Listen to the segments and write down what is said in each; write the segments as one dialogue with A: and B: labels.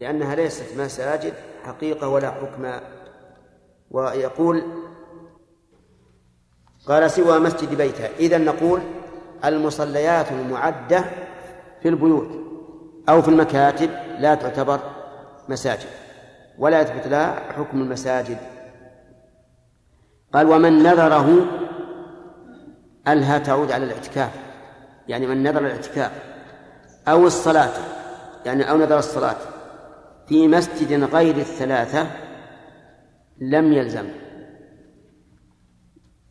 A: لأنها ليست مساجد حقيقة ولا حكم. ويقول قال سوى مسجد بيتها إذا نقول المصليات المعدة في البيوت أو في المكاتب لا تعتبر مساجد ولا يثبت لها حكم المساجد. قال ومن نذره ألها تعود على الاعتكاف. يعني من نذر الاعتكاف أو الصلاة يعني أو نذر الصلاة. في مسجد غير الثلاثة لم يلزم.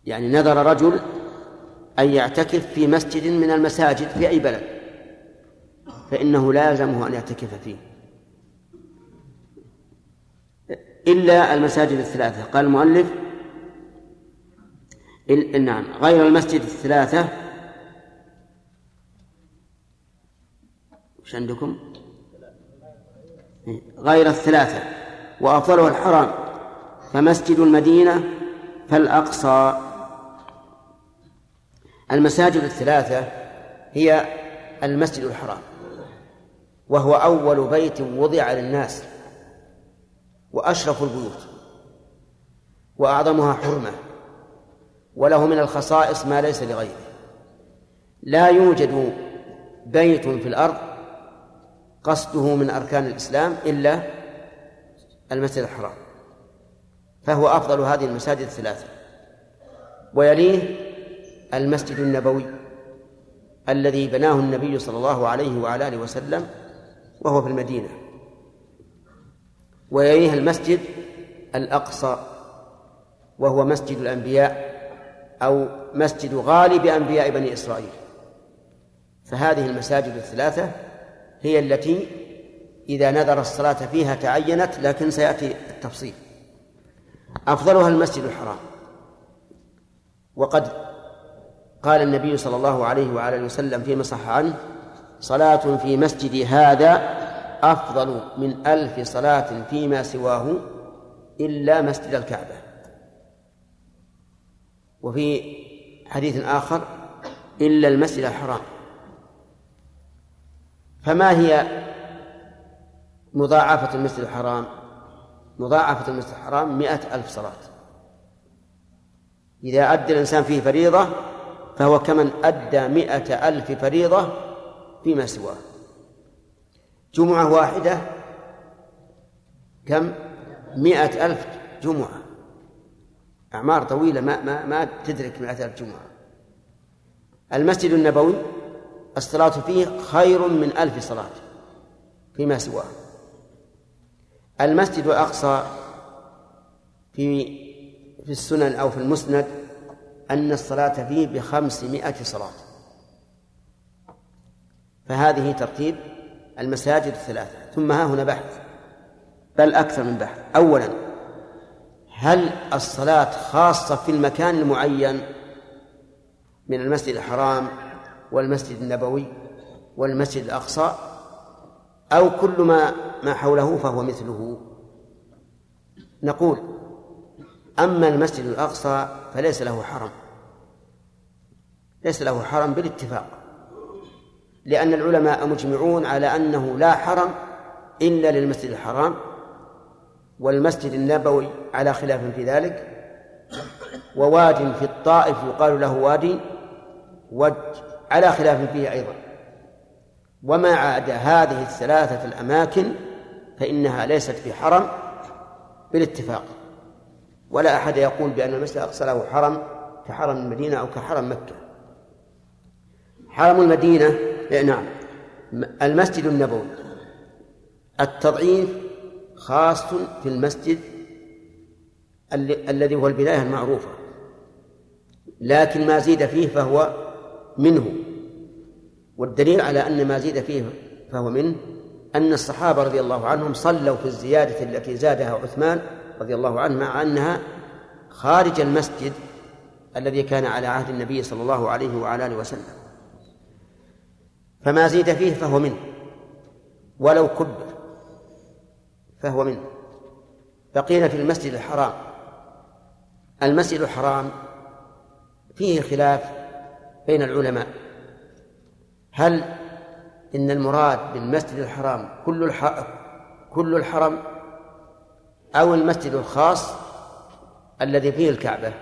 A: يعني نذر رجل أن يعتكف في مسجد من المساجد في أي بلد فإنه لا يلزمه أن يعتكف فيه. إلا المساجد الثلاثة. قال المؤلف نعم غير المسجد الثلاثة. وش عندكم؟ غير الثلاثة وأفضلها الحرام فمسجد المدينة فالأقصى. المساجد الثلاثة هي المسجد الحرام وهو أول بيت وضع للناس وأشرف البيوت وأعظمها حرمة وله من الخصائص ما ليس لغيره. لا يوجد بيت في الأرض قصده من أركان الإسلام إلا المسجد الحرام فهو أفضل هذه المساجد الثلاثة ويليه المسجد النبوي الذي بناه النبي صلى الله عليه وعلى آله وسلم وهو في المدينة ويليه المسجد الأقصى وهو مسجد الأنبياء أو مسجد غالب أنبياء بني إسرائيل فهذه المساجد الثلاثة هي التي إذا نذر الصلاة فيها تعينت لكن سيأتي التفصيل. أفضلها المسجد الحرام. وقد قال النبي صلى الله عليه وعلى وسلم فيما صح عنه صلاة في مسجد هذا أفضل من ألف صلاة فيما سواه إلا مسجد الكعبة. وفي حديث آخر إلا المسجد الحرام. فما هي مضاعفة المسجد الحرام؟ مضاعفة المسجد الحرام مئة ألف صلاة. إذا أدى الإنسان فيه فريضة فهو كمن أدى مئة ألف فريضة فيما سواه. جمعة واحدة كم؟ مئة ألف جمعة. أعمار طويلة ما ما ما تدرك مئة ألف جمعة. المسجد النبوي الصلاة فيه خير من ألف صلاة فيما سواه. المسجد الأقصى في في السنن أو في المسند أن الصلاة فيه بخمسمائة صلاة. فهذه ترتيب المساجد الثلاثة. ثم ها هنا بحث بل أكثر من بحث. أولا هل الصلاة خاصة في المكان المعين من المسجد الحرام والمسجد النبوي والمسجد الأقصى أو كل ما ما حوله فهو مثله. نقول أما المسجد الأقصى فليس له حرم. ليس له حرم بالاتفاق لأن العلماء مجمعون على أنه لا حرم إلا للمسجد الحرام والمسجد النبوي على خلاف في ذلك وواد في الطائف يقال له وادي وج على خلاف فيه أيضا. وما عاد هذه الثلاثة الأماكن فإنها ليست في حرم بالاتفاق. ولا أحد يقول بأن المسجد الأقصى له حرم كحرم المدينة أو كحرم مكة. حرم المدينة إيه، نعم. المسجد النبوي. التضعيف خاص في المسجد الذي هو البداية المعروفة. لكن ما زيد فيه فهو منه. والدليل على أن ما زيد فيه فهو منه أن الصحابة رضي الله عنهم صلوا في الزيادة التي زادها عثمان رضي الله عنه مع أنها خارج المسجد الذي كان على عهد النبي صلى الله عليه وعلى آله وسلم. فما زيد فيه فهو منه ولو كبر فهو منه بقينا في المسجد الحرام. المسجد الحرام فيه خلاف بين العلماء. هل إن المراد بالمسجد الحرام كل الح... كل الحرم أو المسجد الخاص الذي فيه الكعبة؟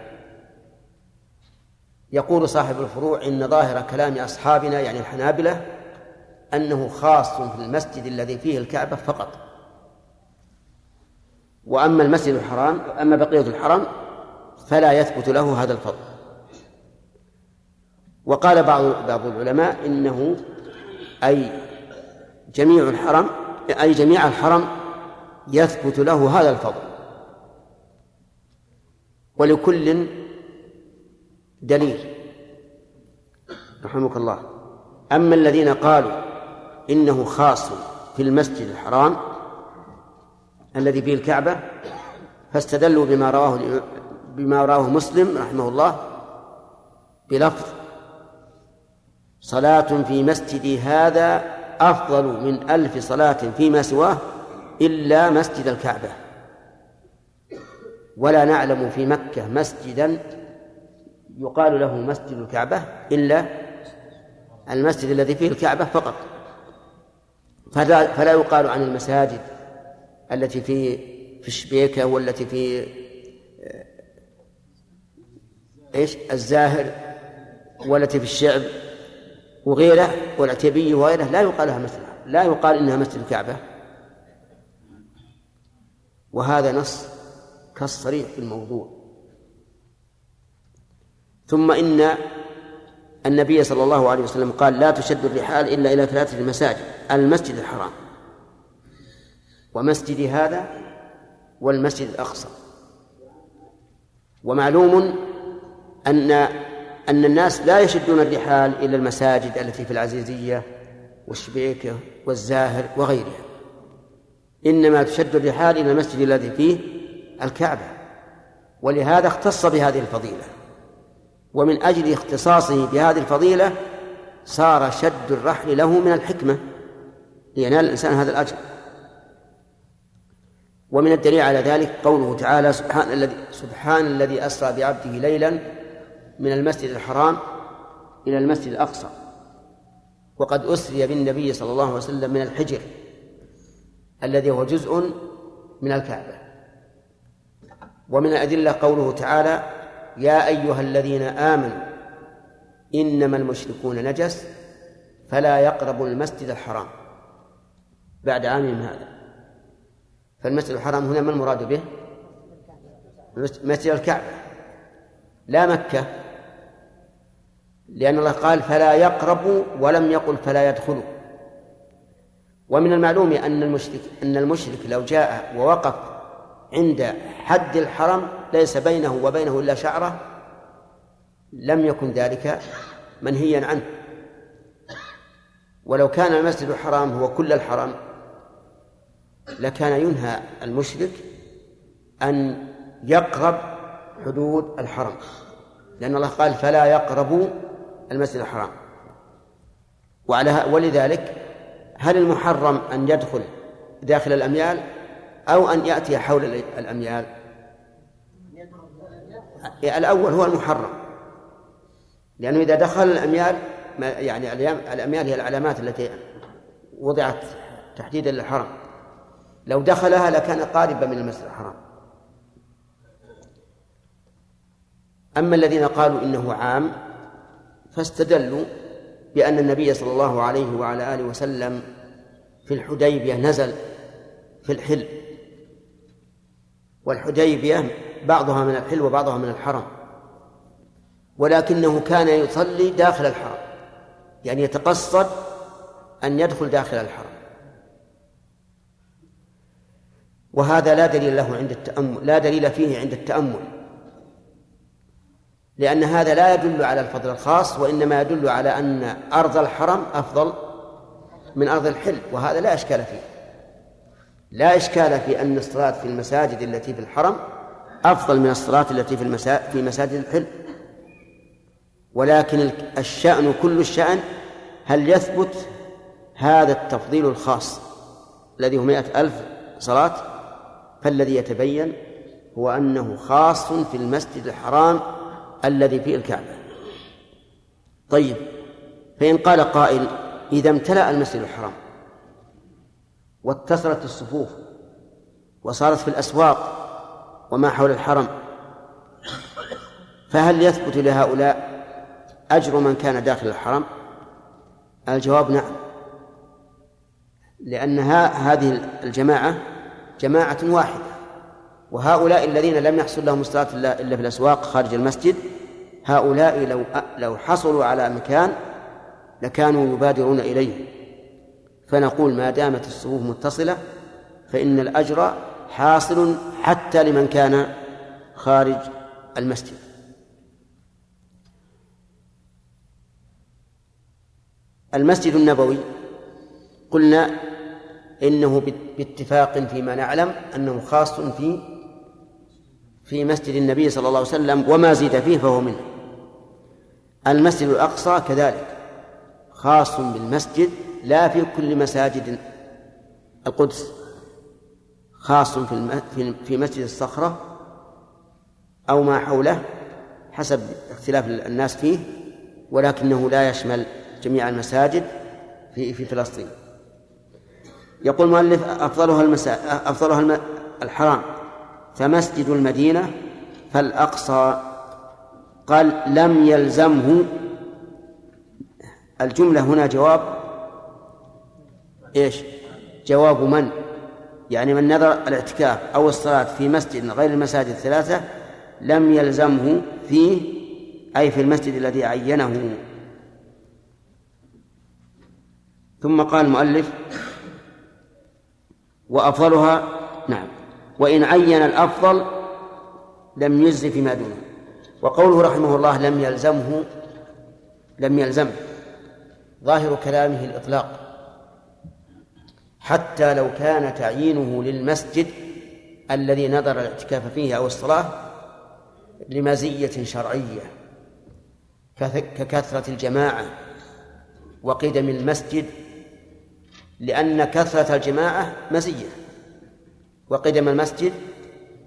A: يقول صاحب الفروع إن ظاهر كلام أصحابنا يعني الحنابلة أنه خاص في المسجد الذي فيه الكعبة فقط. وأما المسجد الحرام أما بقية الحرم فلا يثبت له هذا الفضل. وقال بعض بعض العلماء إنه أي جميع الحرم أي جميع الحرم يثبت له هذا الفضل. ولكل دليل. رحمك الله. أما الذين قالوا إنه خاص في المسجد الحرام الذي فيه الكعبة فاستدلوا بما رواه بما رواه مسلم رحمه الله بلفظ صلاة في مسجدي هذا أفضل من ألف صلاة فيما سواه إلا مسجد الكعبة. ولا نعلم في مكة مسجدا يقال له مسجد الكعبة إلا المسجد الذي فيه الكعبة فقط. فلا, يقال عن المساجد التي في في الشبيكة والتي في آه، إيش؟ الزاهر والتي في الشعب. وغيره والعتيبي وغيره لا يقال لها مسجد لا يقال إنها مسجد الكعبة. وهذا نص كالصريح في الموضوع. ثم إن النبي صلى الله عليه وسلم قال لا تشد الرحال إلا إلى ثلاثة مساجد المسجد الحرام. ومسجد هذا والمسجد الأقصى. ومعلوم أن أن الناس لا يشدون الرحال إلى المساجد التي في العزيزية والشبيكة والزاهر وغيرها. إنما تشد الرحال إلى المسجد الذي فيه الكعبة. ولهذا اختص بهذه الفضيلة. ومن أجل اختصاصه بهذه الفضيلة صار شد الرحل له من الحكمة لينال الإنسان هذا الأجر. ومن الدليل على ذلك قوله تعالى سبحان الذي سبحان الذي أسرى بعبده ليلا من المسجد الحرام إلى المسجد الأقصى. وقد أسري بالنبي صلى الله عليه وسلم من الحجر الذي هو جزء من الكعبة. ومن الأدلة قوله تعالى يا أيها الذين آمنوا إنما المشركون نجس فلا يقربوا المسجد الحرام. بعد عامهم هذا. فالمسجد الحرام هنا ما المراد به؟ مسجد الكعبة. لا مكة لأن الله قال فلا يقربوا ولم يقل فلا يدخلوا ومن المعلوم أن المشرك أن المشرك لو جاء ووقف عند حد الحرم ليس بينه وبينه إلا شعرة لم يكن ذلك منهيا عنه. ولو كان المسجد الحرام هو كل الحرم لكان ينهى المشرك أن يقرب حدود الحرم. لأن الله قال فلا يقربوا المسجد الحرام. وعلى ولذلك هل المحرم أن يدخل داخل الأميال أو أن يأتي حول الأميال؟ الأول هو المحرم. لأنه إذا دخل الأميال يعني الأميال هي العلامات التي وضعت تحديدا للحرم. لو دخلها لكان قاربا من المسجد الحرام. أما الذين قالوا إنه عام فاستدلوا بأن النبي صلى الله عليه وعلى آله وسلم في الحديبية نزل في الحل. والحديبية بعضها من الحل وبعضها من الحرم. ولكنه كان يصلي داخل الحرم. يعني يتقصد أن يدخل داخل الحرم. وهذا لا دليل له عند التأمل لا دليل فيه عند التأمل. لأن هذا لا يدل على الفضل الخاص وإنما يدل على أن أرض الحرم أفضل من أرض الحل وهذا لا إشكال فيه. لا إشكال في أن الصلاة في المساجد التي في الحرم أفضل من الصلاة التي في المسا... في مساجد الحل. ولكن الشأن كل الشأن هل يثبت هذا التفضيل الخاص الذي هو مئة ألف صلاة؟ فالذي يتبين هو أنه خاص في المسجد الحرام الذي فيه الكعبة. طيب فإن قال قائل إذا امتلأ المسجد الحرام واتصلت الصفوف وصارت في الأسواق وما حول الحرم فهل يثبت لهؤلاء أجر من كان داخل الحرم؟ الجواب نعم. لأن هذه الجماعة جماعة واحدة وهؤلاء الذين لم يحصل لهم الصلاة إلا في الأسواق خارج المسجد هؤلاء لو لو حصلوا على مكان لكانوا يبادرون إليه. فنقول ما دامت الصفوف متصلة فإن الأجر حاصل حتى لمن كان خارج المسجد. المسجد النبوي قلنا إنه باتفاق فيما نعلم أنه خاص في في مسجد النبي صلى الله عليه وسلم وما زيد فيه فهو منه. المسجد الأقصى كذلك خاص بالمسجد لا في كل مساجد القدس خاص في في مسجد الصخرة أو ما حوله حسب اختلاف الناس فيه ولكنه لا يشمل جميع المساجد في في فلسطين. يقول المؤلف أفضلها المسا... أفضلها الحرام فمسجد المدينة فالأقصى قال لم يلزمه الجملة هنا جواب إيش؟ جواب من؟ يعني من نذر الاعتكاف أو الصلاة في مسجد غير المساجد الثلاثة لم يلزمه فيه أي في المسجد الذي عينه ثم قال المؤلف وأفضلها نعم وإن عين الأفضل لم يجز فيما دونه وقوله رحمه الله لم يلزمه لم يلزمه ظاهر كلامه الإطلاق. حتى لو كان تعيينه للمسجد الذي نظر الاعتكاف فيه أو الصلاة لمزية شرعية ككثرة الجماعة وقدم المسجد لأن كثرة الجماعة مزية وقدم المسجد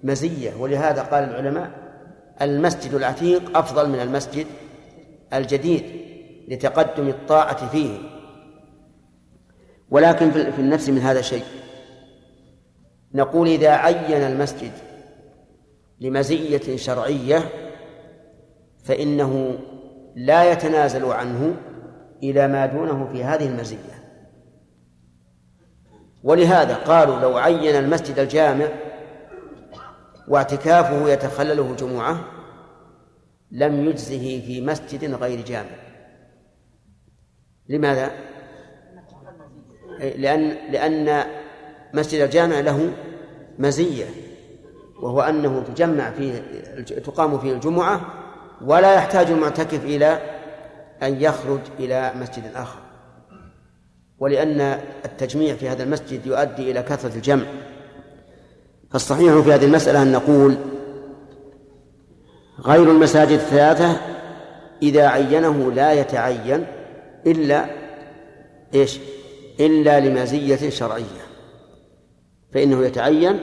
A: مزية. ولهذا قال العلماء المسجد العتيق أفضل من المسجد الجديد لتقدم الطاعة فيه. ولكن في النفس من هذا الشيء نقول إذا عين المسجد لمزية شرعية فإنه لا يتنازل عنه إلى ما دونه في هذه المزية. ولهذا قالوا لو عين المسجد الجامع واعتكافه يتخلله جمعة لم يجزه في مسجد غير جامع. لماذا؟ لأن لأن مسجد الجامع له مزية وهو أنه تجمع فيه تقام فيه الجمعة ولا يحتاج المعتكف إلى أن يخرج إلى مسجد آخر. ولأن التجميع في هذا المسجد يؤدي إلى كثرة الجمع. فالصحيح في هذه المسألة أن نقول غير المساجد الثلاثة إذا عينه لا يتعين إلا إيش؟ إلا لمزية شرعية. فإنه يتعين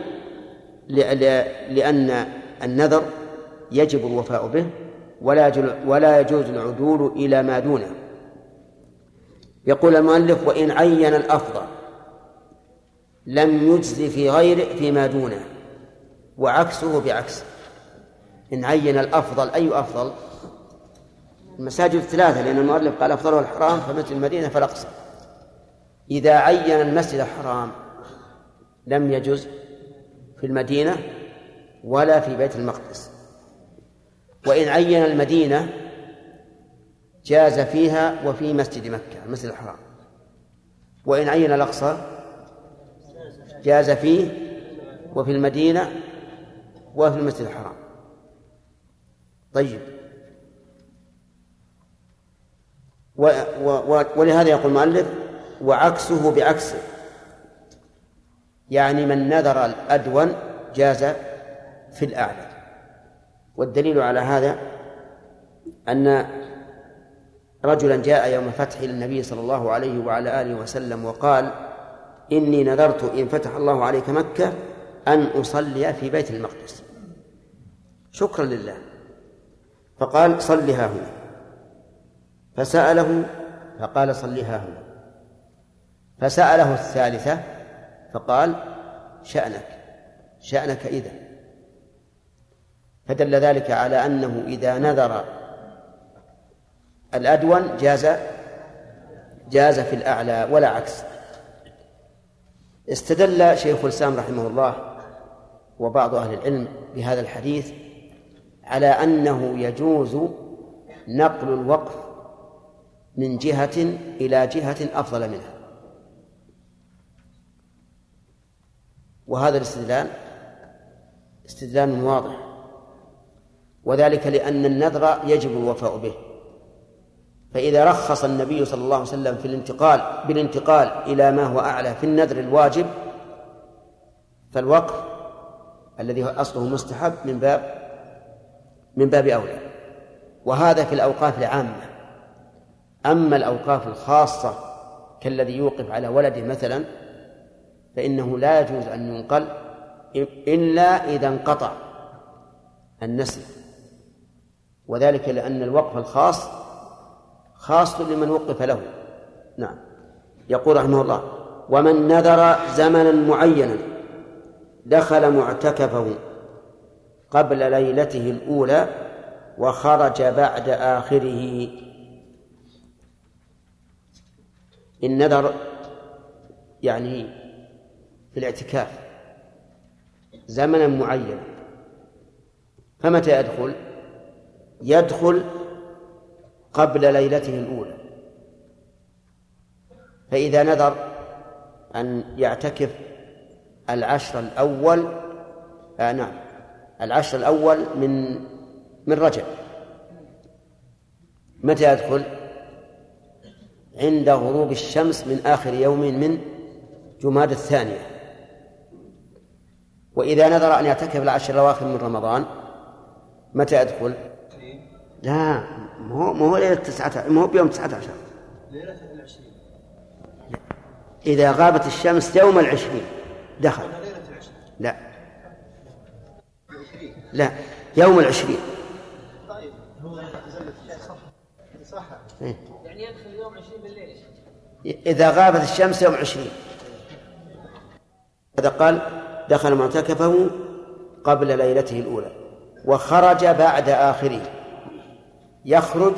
A: لأن النذر يجب الوفاء به ولا ولا يجوز العدول إلى ما دونه. يقول المؤلف وإن عين الأفضل لم يجز في غيره فيما دونه وعكسه بعكس إن عين الأفضل أي أفضل؟ المساجد الثلاثة لأن المؤلف قال أفضلها الحرام فمثل المدينة فالأقصى إذا عين المسجد الحرام لم يجز في المدينة ولا في بيت المقدس. وإن عين المدينة جاز فيها وفي مسجد مكة المسجد الحرام. وإن عين الأقصى جاز فيه وفي المدينة وفي المسجد الحرام. طيب. و و ولهذا يقول المؤلف وعكسه بعكسه يعني من نذر الأدون جاز في الأعلى. والدليل على هذا أن رجلا جاء يوم فتح النبي صلى الله عليه وعلى آله وسلم وقال إني نذرت إن فتح الله عليك مكة أن أصلي في بيت المقدس. شكرا لله. فقال صلها هنا. فسأله فقال صلها هنا. فسأله الثالثة فقال شأنك شأنك إذا. فدل ذلك على أنه إذا نذر الأدون جاز جاز في الأعلى ولا عكس. استدل شيخ الإسلام رحمه الله وبعض أهل العلم بهذا الحديث على أنه يجوز نقل الوقف من جهة إلى جهة أفضل منها. وهذا الاستدلال استدلال واضح. وذلك لأن النذر يجب الوفاء به. فإذا رخص النبي صلى الله عليه وسلم في الانتقال بالانتقال إلى ما هو أعلى في النذر الواجب فالوقف الذي هو أصله مستحب من باب من باب أولى. وهذا في الأوقاف العامة. أما الأوقاف الخاصة كالذي يوقف على ولده مثلا فإنه لا يجوز أن ينقل إلا إذا انقطع النسل. وذلك لأن الوقف الخاص خاص لمن وقف له. نعم. يقول رحمه الله ومن نذر زمنا معينا دخل معتكفه قبل ليلته الأولى وخرج بعد آخره. النذر يعني في الاعتكاف زمنا معينا. فمتى يدخل؟ يدخل قبل ليلته الأولى فإذا نذر أن يعتكف العشر الأول آه نعم العشر الأول من من رجب متى يدخل؟ عند غروب الشمس من آخر يوم من جماد الثانية وإذا نذر أن يعتكف العشر الأواخر من رمضان متى يدخل؟ لا مو مو ليلة تسعة مو بيوم تسعة عشر. ليلة العشرين إذا غابت الشمس يوم العشرين دخل. لا. لا يوم العشرين. إيه. إذا غابت الشمس يوم عشرين هذا قال دخل معتكفه قبل ليلته الأولى وخرج بعد آخره. يخرج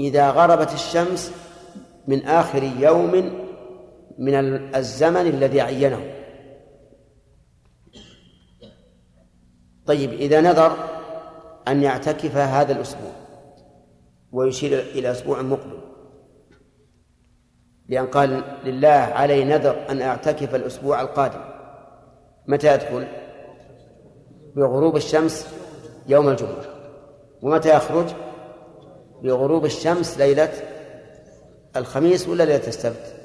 A: إذا غربت الشمس من آخر يوم من الزمن الذي عينه. طيب إذا نذر أن يعتكف هذا الأسبوع ويشير إلى أسبوع مقبل لأن قال لله علي نذر أن أعتكف الأسبوع القادم متى يدخل بغروب الشمس يوم الجمعة. ومتى يخرج؟ بغروب الشمس ليلة الخميس ولا ليلة السبت؟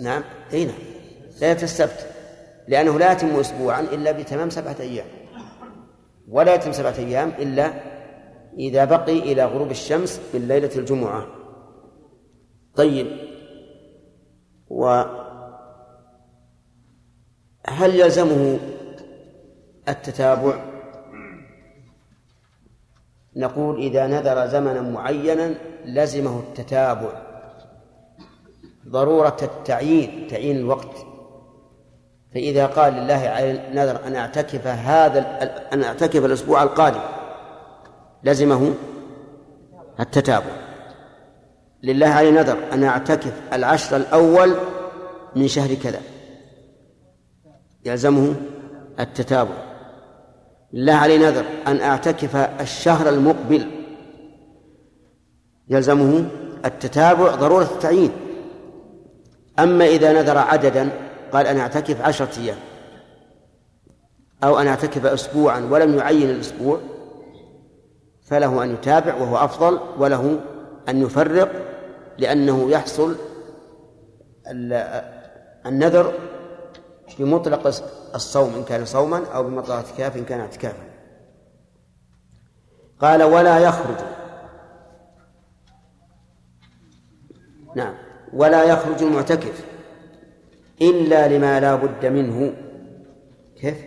A: نعم. أي نعم. ليلة السبت. لأنه لا يتم أسبوعا إلا بتمام سبعة أيام. ولا يتم سبعة أيام إلا إذا بقي إلى غروب الشمس من ليلة الجمعة. طيب. و هل يلزمه التتابع؟ نقول إذا نذر زمنا معينا لزمه التتابع. ضرورة التعيين تعيين الوقت. فإذا قال لله نذر أن أعتكف هذا أن أعتكف الأسبوع القادم لزمه التتابع. لله علي نذر أن أعتكف العشر الأول من شهر كذا يلزمه التتابع. لله علي نذر أن أعتكف الشهر المقبل. يلزمه التتابع ضرورة التعيين. أما إذا نذر عددا قال أنا أعتكف عشرة أيام أو أنا أعتكف أسبوعا ولم يعين الأسبوع فله أن يتابع وهو أفضل وله أن يفرق لأنه يحصل النذر بمطلق الصوم إن كان صوما أو بمطلق اعتكاف إن كان اعتكافا. قال ولا يخرج. نعم. ولا يخرج المعتكف إلا لما لا بد منه. كيف؟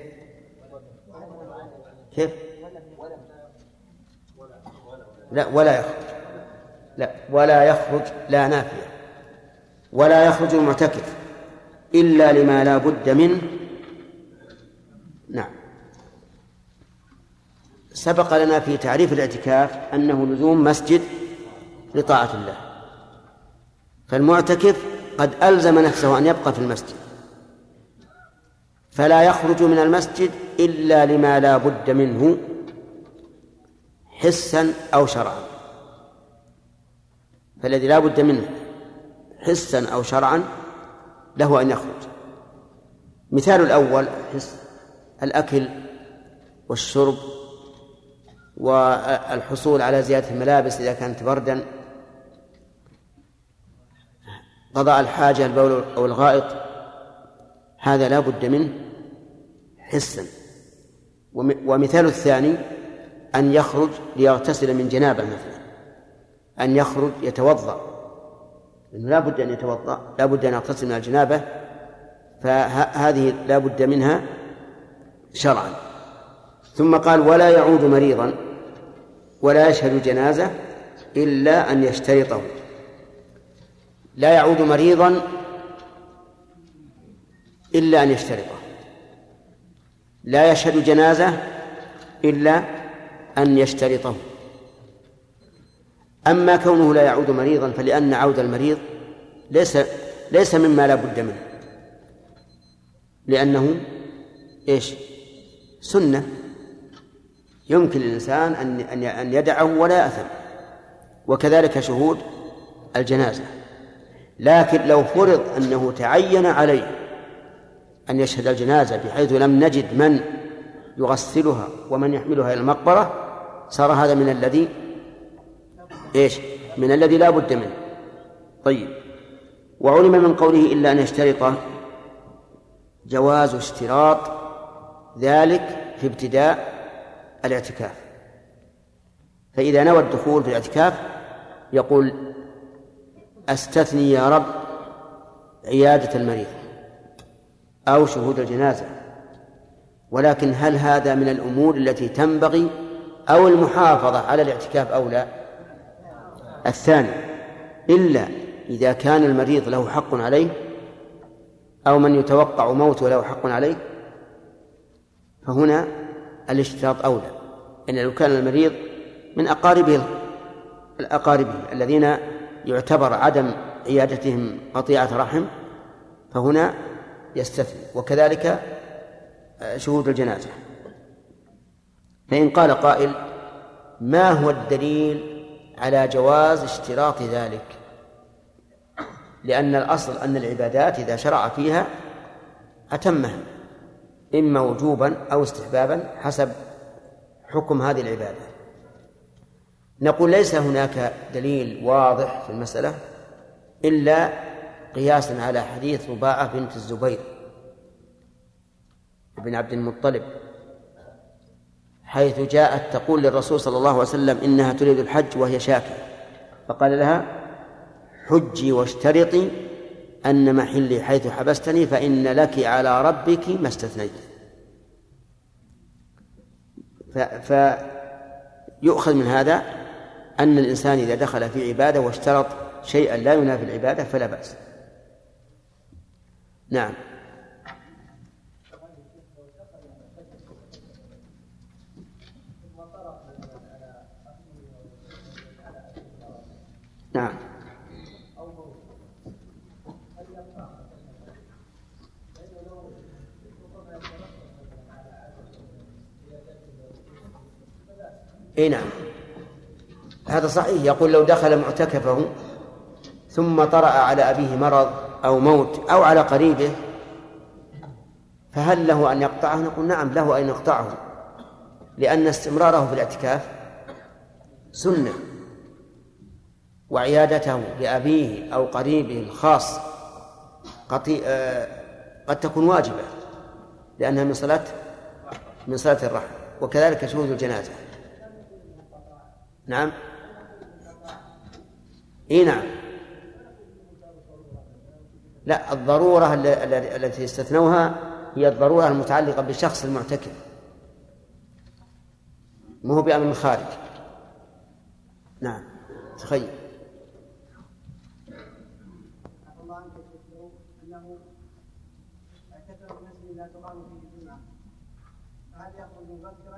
A: كيف؟ لا ولا يخرج. لا ولا يخرج لا نافية. ولا يخرج المعتكف. إلا لما لا بد منه. نعم. سبق لنا في تعريف الاعتكاف أنه لزوم مسجد لطاعة الله. فالمعتكف قد ألزم نفسه أن يبقى في المسجد. فلا يخرج من المسجد إلا لما لا بد منه حسا أو شرعا. فالذي لا بد منه حسا أو شرعا له أن يخرج. مثال الأول حس الأكل والشرب والحصول على زيادة الملابس إذا كانت بردا. قضاء الحاجة البول أو الغائط هذا لا بد منه حسا. ومثال الثاني أن يخرج ليغتسل من جنابة مثلا. أن يخرج يتوضأ. لأنه لا بد أن يتوضأ لا بد أن يغتسل من الجنابة فهذه لا بد منها شرعا. ثم قال ولا يعود مريضا ولا يشهد جنازة إلا أن يشترطه. لا يعود مريضا إلا أن يشترطه. لا يشهد جنازة إلا أن يشترطه. أما كونه لا يعود مريضا فلأن عود المريض ليس ليس مما لا بد منه. لأنه إيش؟ سنة. يمكن للإنسان أن أن يدعه ولا يأثم وكذلك شهود الجنازة. لكن لو فرض أنه تعين عليه أن يشهد الجنازة بحيث لم نجد من يغسلها ومن يحملها إلى المقبرة صار هذا من الذي إيش؟ من الذي لا بد منه. طيب. وعلم من قوله إلا أن يشترط جواز اشتراط ذلك في ابتداء الاعتكاف. فإذا نوى الدخول في الاعتكاف يقول أستثني يا رب عيادة المريض أو شهود الجنازة ولكن هل هذا من الأمور التي تنبغي أو المحافظة على الاعتكاف أو لا؟ الثاني إلا إذا كان المريض له حق عليه أو من يتوقع موته له حق عليه فهنا الاشتراط أولى إن لو كان المريض من أقاربه الأقارب الذين يعتبر عدم عيادتهم قطيعة رحم فهنا يستثني وكذلك شهود الجنازة. فإن قال قائل ما هو الدليل على جواز اشتراط ذلك. لأن الأصل أن العبادات إذا شرع فيها أتمها إما وجوبا أو استحبابا حسب حكم هذه العبادة. نقول ليس هناك دليل واضح في المسألة إلا قياسا على حديث رباعة بنت الزبير بن عبد المطلب حيث جاءت تقول للرسول صلى الله عليه وسلم إنها تريد الحج وهي شاكرة فقال لها حجي واشترطي أن محلي حيث حبستني فإن لك على ربك ما استثنيت. فيؤخذ من هذا أن الإنسان إذا دخل في عبادة واشترط شيئا لا ينافي العبادة فلا بأس. نعم. نعم. إي نعم. هذا صحيح. يقول لو دخل معتكفه ثم طرأ على أبيه مرض أو موت أو على قريبه فهل له أن يقطعه؟ نقول نعم له أن يقطعه لأن استمراره في الاعتكاف سنة. وعيادته لأبيه أو قريبه الخاص آه، قد تكون واجبة لأنها من صلاة من صلاة الرحم وكذلك شهود الجنازة. نعم؟ إي نعم. لا الضرورة التي استثنوها هي الضرورة المتعلقة بالشخص المعتكف. ما هو بأمر خارج. نعم. تخيل.
B: هل يخرج مبكرا؟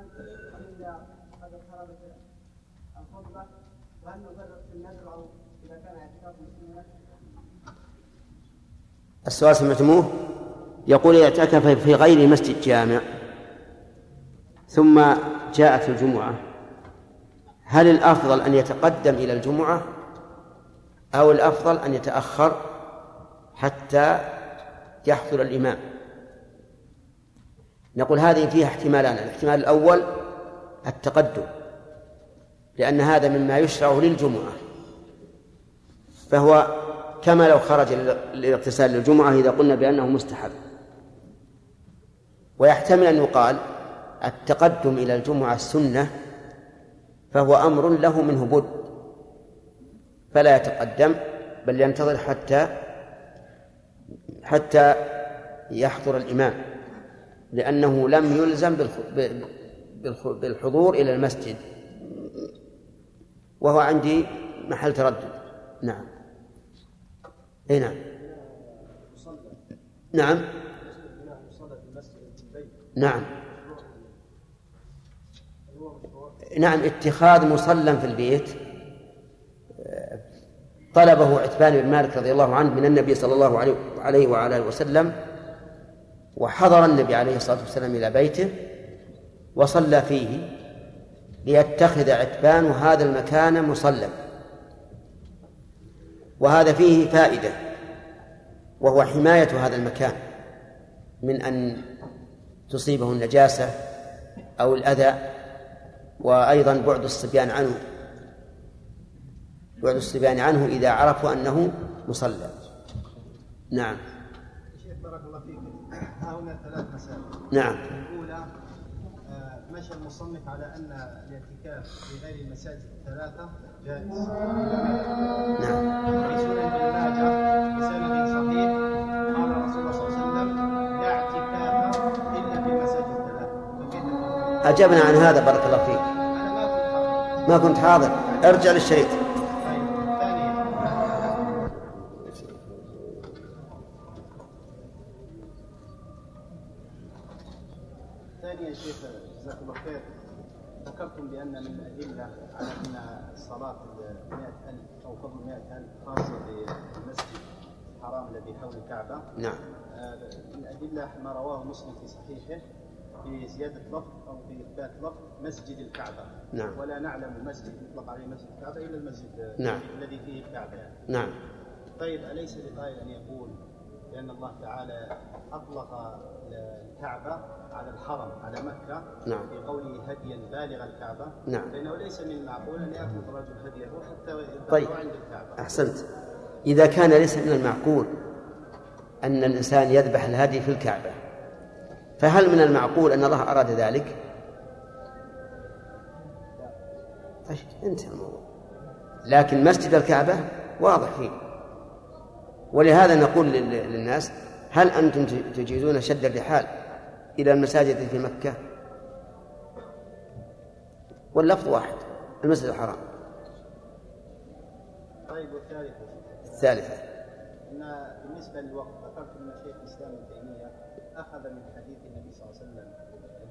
B: ام اذا قد اقتربت الخطبة. وهل في إذا كان اعتكاف
A: السؤال سمعتموه؟ يقول اعتكف في غير مسجد جامع. ثم جاءت الجمعة. هل الأفضل أن يتقدم إلى الجمعة أو الأفضل أن يتأخر حتى يحضر الإمام. نقول هذه فيها احتمالان الاحتمال الأول التقدم لأن هذا مما يشرع للجمعة. فهو كما لو خرج للاغتسال للجمعة إذا قلنا بأنه مستحب. ويحتمل أن يقال التقدم إلى الجمعة السنة فهو أمر له منه بد فلا يتقدم بل ينتظر حتى حتى يحضر الإمام لأنه لم يلزم بالحضور إلى المسجد. وهو عندي محل تردد. نعم. أي نعم. نعم. نعم. نعم اتخاذ مصلى في البيت. طلبه عتبان بن مالك رضي الله عنه من النبي صلى الله عليه وعلى آله وسلم وحضر النبي عليه الصلاة والسلام إلى بيته وصلى فيه ليتخذ عتبان هذا المكان مصلى. وهذا فيه فائدة وهو حماية هذا المكان من أن تصيبه النجاسة أو الأذى وأيضا بعد الصبيان عنه بعد الصبيان عنه إذا عرفوا أنه مصلى. نعم.
B: شيخ بارك الله فيك. ها هنا ثلاث مسائل.
A: نعم.
B: الأولى آه، مشى المصنف على أن الاعتكاف في غير المساجد الثلاثة جائز.
A: نعم.
B: في سنن ابن ماجه بسند صحيح. قال رسول الله صلى الله عليه وسلم لا اعتكاف إلا في المساجد الثلاثة.
A: أجبنا عن هذا بارك الله فيك.
B: أنا ما كنت حاضر.
A: ما كنت حاضر. ارجع للشريط
B: طيب ثانيا ثانيا شيخ جزاك الله خير ذكرتم بأن من الأدلة على أن الصلاة مئة ألف أو فضل مئة ألف خاصة بالمسجد الذي حول الكعبة
A: نعم
B: آه، من الأدلة ما رواه مسلم في صحيحه في زيادة لفظ أو في إثبات لفظ مسجد الكعبة
A: نعم.
B: ولا نعلم مسجد يطلق عليه مسجد الكعبة إلا المسجد
A: نعم.
B: الذي فيه الكعبة يعني.
A: نعم
B: طيب أليس لقائل أن يقول بأن الله تعالى أطلق الكعبة على الحرم على مكة
A: نعم.
B: في قوله هديا بالغ الكعبة
A: نعم.
B: فإنه ليس من المعقول أن يأخذ الرجل هدية حتى
A: طيب.
B: عند الكعبة
A: أحسنت إذا كان ليس من المعقول أن الإنسان يذبح الهدي في الكعبة. فهل من المعقول أن الله أراد ذلك؟ طيب انتهى الموضوع. لكن مسجد الكعبة واضح فيه. ولهذا نقول لل- للناس هل أنتم تجيزون شد الرحال إلى المساجد في مكة؟ واللفظ واحد المسجد الحرام.
B: طيب والثالث
A: الثالثة.
B: بالنسبة للوقت ذكرت أن شيخ الإسلام ابن تيمية أخذ من حديث النبي صلى الله عليه وسلم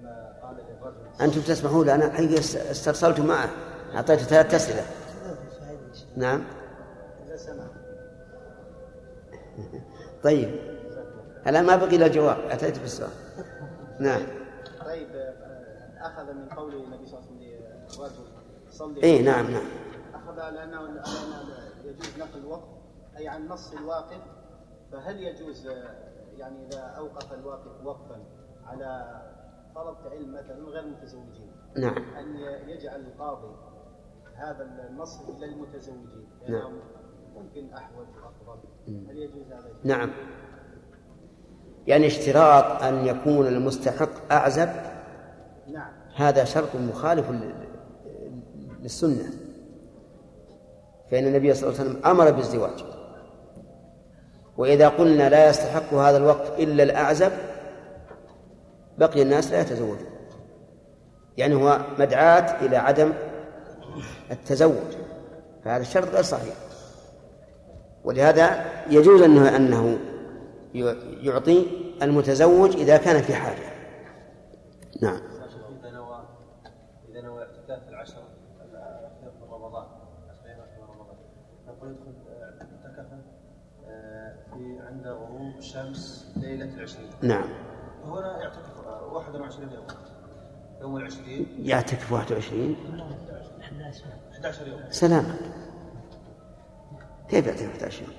B: لما قال للرجل
A: أنتم تسمحون لي أنا حقيقة استرسلت معه أعطيته ثلاث أسئلة. نعم. طيب. الآن ما بقي إلا الجواب أتيت بالسؤال. نعم.
B: طيب آه، أخذ من قول النبي صلى الله عليه وسلم للرجل صلي.
A: إيه نعم نعم.
B: أخذ على أنه يجوز نقل الوقف أي عن نص الواقف فهل يجوز آه، يعني إذا أوقف الواقف وقفا على طلب علم مثلا غير متزوجين؟
A: نعم.
B: أن يجعل القاضي هذا النص للمتزوجين
A: نعم.
B: لأنهم ممكن أحوج وأفضل هل يجوز هذا؟
A: نعم. يعني اشتراط أن يكون المستحق أعزب؟
B: نعم.
A: هذا شرط مخالف لل- للسنة. فإن النبي صلى الله عليه وسلم أمر بالزواج. وإذا قلنا لا يستحق هذا الوقت إلا الأعزب بقي الناس لا يتزوجون يعني هو مدعاة إلى عدم التزوج. فهذا الشرط غير صحيح. ولهذا يجوز أنه أنه يعطي المتزوج إذا كان في حاجة. نعم.
B: الشمس ليلة العشرين
A: نعم
B: وهنا يعتكف 21 يوم يوم العشرين
A: يعتكف 21
B: 11 يوم
A: سلام كيف يعتكف 11 يوم؟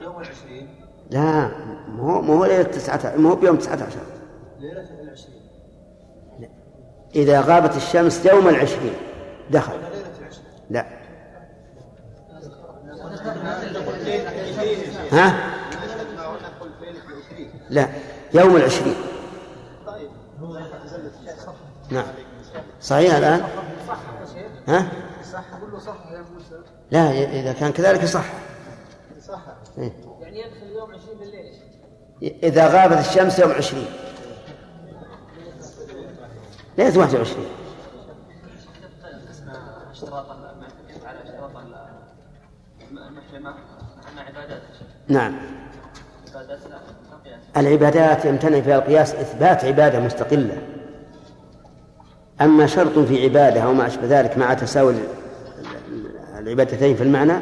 B: يوم العشرين
A: لا مو مو ليلة 19 مو بيوم 19
B: ليلة العشرين
A: إذا غابت الشمس يوم العشرين دخل
B: ليلة العشرين
A: لا ها؟ لا يوم العشرين. نعم. صحيح الآن؟ ها؟ لا إذا كان كذلك صح. إيه.
C: يعني يدخل يوم 20 بالليل
A: إذا غابت الشمس يوم عشرين ليلة واحد وعشرين.
C: اشتراط على اشتراط المحرمة مع عبادات
A: نعم.
C: عبادات
A: العبادات يمتنع فيها القياس إثبات عبادة مستقلة. أما شرط في عبادة أو ما أشبه ذلك مع تساوي العبادتين في المعنى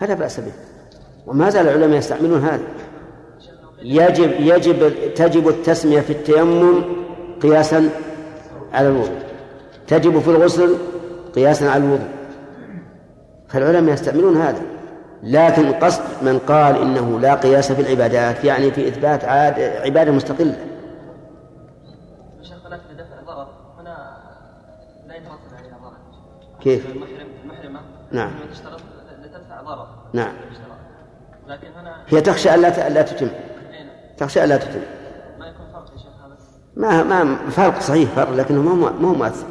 A: فلا بأس به. وما زال العلماء يستعملون هذا. يجب يجب تجب التسمية في التيمم قياسا على الوضوء. تجب في الغسل قياسا على الوضوء. فالعلماء يستعملون هذا. لكن قصد من قال إنه لا قياس في العبادات يعني في إثبات عاد
C: لا عليها ضرر.
A: كيف؟
C: المحرم المحرمة.
A: نعم.
C: تشترط لتدفع ضرر.
A: نعم.
C: لكن هنا
A: هي تخشى الا الا تتم.
C: أين
A: تخشى الا تتم.
C: ما يكون فرق يا شيخ هذا؟
A: ما ما فرق صحيح فرق لكنه ما هو ما هو مؤثر.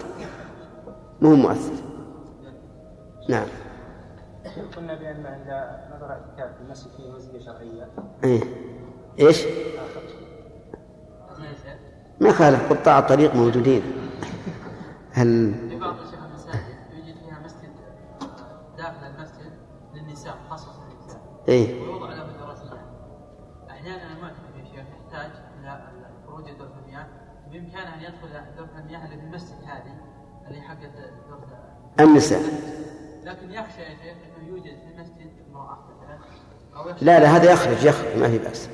A: ما هو مؤثر نعم.
D: قلنا بأن عند نظر اعتكاف في المسجد فيه مزية شرعية.
A: إيه. إيش؟ ما يخالف قطاع الطريق موجودين. هل
E: في بعض شيخ المساجد يوجد فيها مسجد آه، داخل المسجد للنساء مخصص للنساء
A: إيه.
E: ويوضع له دراسيات أحيانا المعتكف يا شيخ يحتاج إلى خروج دورة المياه بإمكانه أن يدخل دورة المياه اللي في المسجد هذه اللي حقت دورة
A: النساء.
E: لكن يخشى يا شيخ يوجد في المسجد
A: لا لا هذا يخرج يخرج ما في بأس.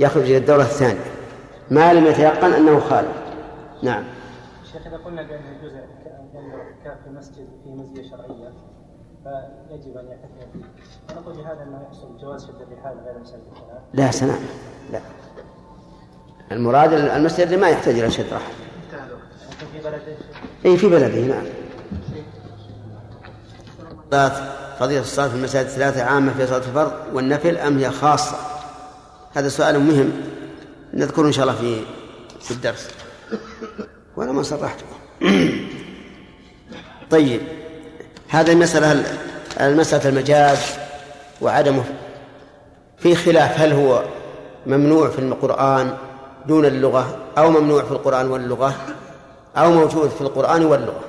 A: يخرج إلى الدورة الثانية. ما لم يتيقن أنه خالف نعم.
D: شيخ إذا قلنا بأن يجوز الاعتكاف في المسجد فيه مزية شرعية فيجب أن يعتكف فيه فنقول بهذا أنه يحصل جواز شد الرحال غير الثلاث
A: لا سلام لا. المراد المسجد اللي ما يحتاج إلى شد رحل
D: لكن في بلده
A: أي في بلده نعم فضيلة الصلاة في المساجد الثلاثة عامة في صلاة الفرض والنفل أم هي خاصة؟ هذا سؤال مهم نذكره إن شاء الله في في الدرس. وأنا ما صرحته. طيب هذه المسألة المسألة المجاز وعدمه. في خلاف هل هو ممنوع في القرآن دون اللغة أو ممنوع في القرآن واللغة أو موجود في القرآن واللغة؟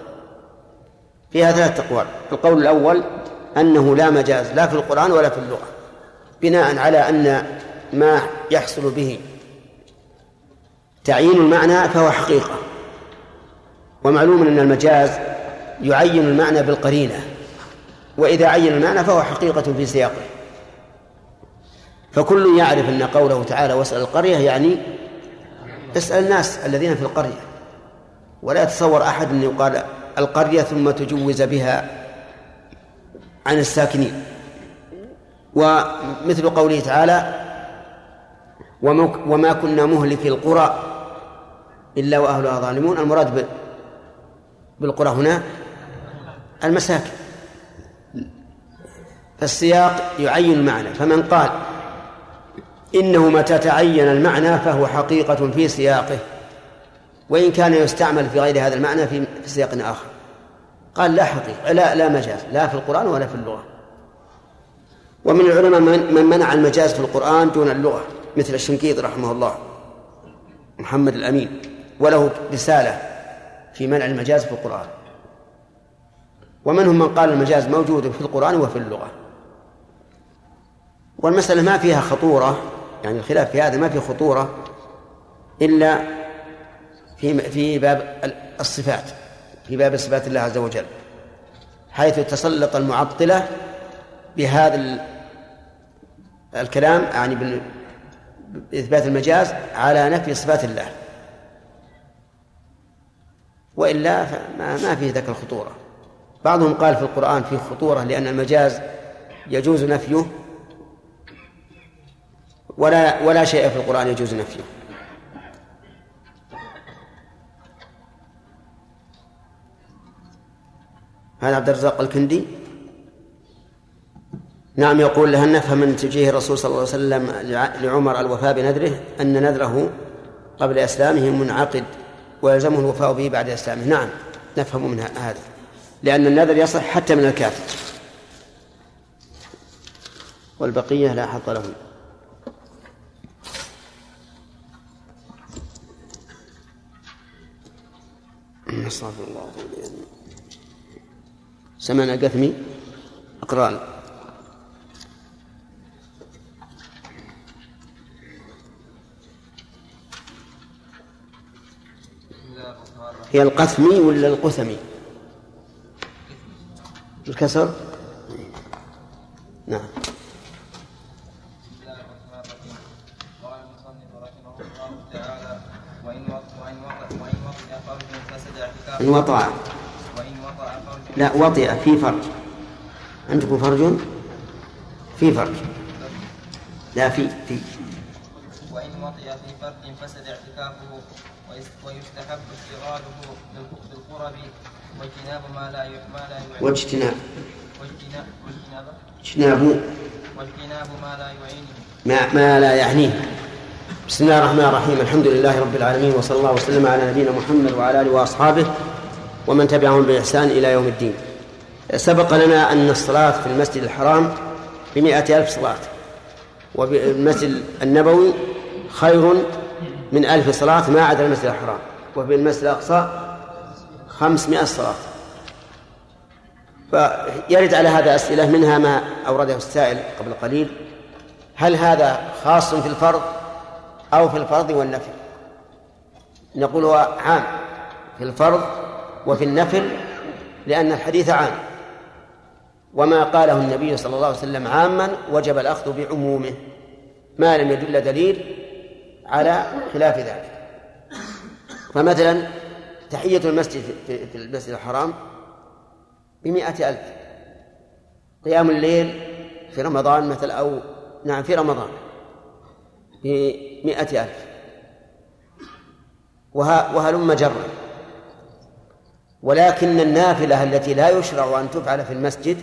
A: فيها ثلاثة أقوال. القول الأول أنه لا مجاز لا في القرآن ولا في اللغة بناء على أن ما يحصل به تعيين المعنى فهو حقيقة. ومعلوم أن المجاز يعين المعنى بالقرينة وإذا عين المعنى فهو حقيقة في سياقه. فكل يعرف أن قوله تعالى واسأل القرية يعني اسأل الناس الذين في القرية. ولا يتصور أحد أن يقال القرية ثم تجوز بها عن الساكنين. ومثل قوله تعالى وما كنا مهلك القرى إلا وأهلها ظالمون. المراد بالقرى هنا المساكن. فالسياق يعين المعنى. فمن قال إنه متى تعين المعنى فهو حقيقة في سياقه. وإن كان يستعمل في غير هذا المعنى في سياق آخر. قال لا حقيقة لا لا مجاز لا في القرآن ولا في اللغة. ومن العلماء من منع المجاز في القرآن دون اللغة مثل الشنقيط رحمه الله محمد الأمين وله رسالة في منع المجاز في القرآن. ومنهم من قال المجاز موجود في القرآن وفي اللغة. والمسألة ما فيها خطورة يعني الخلاف في هذا ما فيه خطورة إلا في في باب الصفات. في باب صفات الله عز وجل حيث تسلط المعطلة بهذا الكلام يعني بإثبات المجاز على نفي صفات الله. وإلا فما ما فيه ذاك الخطورة. بعضهم قال في القرآن فيه خطورة لأن المجاز يجوز نفيه ولا ولا شيء في القرآن يجوز نفيه. هذا عبد الرزاق الكندي؟ نعم يقول هل نفهم من توجيه الرسول صلى الله عليه وسلم لعمر الوفاء بنذره أن نذره قبل إسلامه منعقد ويلزمه الوفاء به بعد إسلامه. نعم نفهم من هذا لأن النذر يصح حتى من الكافر. والبقية لا حظ لهم. استغفر الله. سمعنا قثمي. اقرأ. هي القثمي ولا القثمي؟ الكسر؟ نعم. إن وطأ. لا وطئ في فرج. عندكم فرج؟ في فرج. لا في في.
F: وإن وطئ في فرج فسد اعتكافه ويستحب اشتغاله بالقرب واجتناب ما لا ما لا
A: واجتناب.
F: واجتناب
A: اجتناب
F: واجتناب. ما لا يعينه
A: ما ما لا يعنيه. بسم الله الرحمن الرحيم. الحمد لله رب العالمين وصلى الله وسلم على نبينا محمد وعلى آله وأصحابه ومن تبعهم بإحسان إلى يوم الدين. سبق لنا أن الصلاة في المسجد الحرام بمائة ألف صلاة وبالمسجد النبوي خير من ألف صلاة ما عدا المسجد الحرام وفي المسجد الأقصى خمسمائة صلاة. فيرد على هذا أسئلة منها ما أورده السائل قبل قليل هل هذا خاص في الفرض أو في الفرض والنفل نقول عام في الفرض وفي النفل لأن الحديث عام. وما قاله النبي صلى الله عليه وسلم عاما وجب الأخذ بعمومه. ما لم يدل دليل على خلاف ذلك. فمثلا تحية المسجد في المسجد الحرام بمئة ألف. قيام الليل في رمضان مثل أو نعم في رمضان بمئة ألف. وهلم جرا. ولكن النافلة التي لا يشرع أن تفعل في المسجد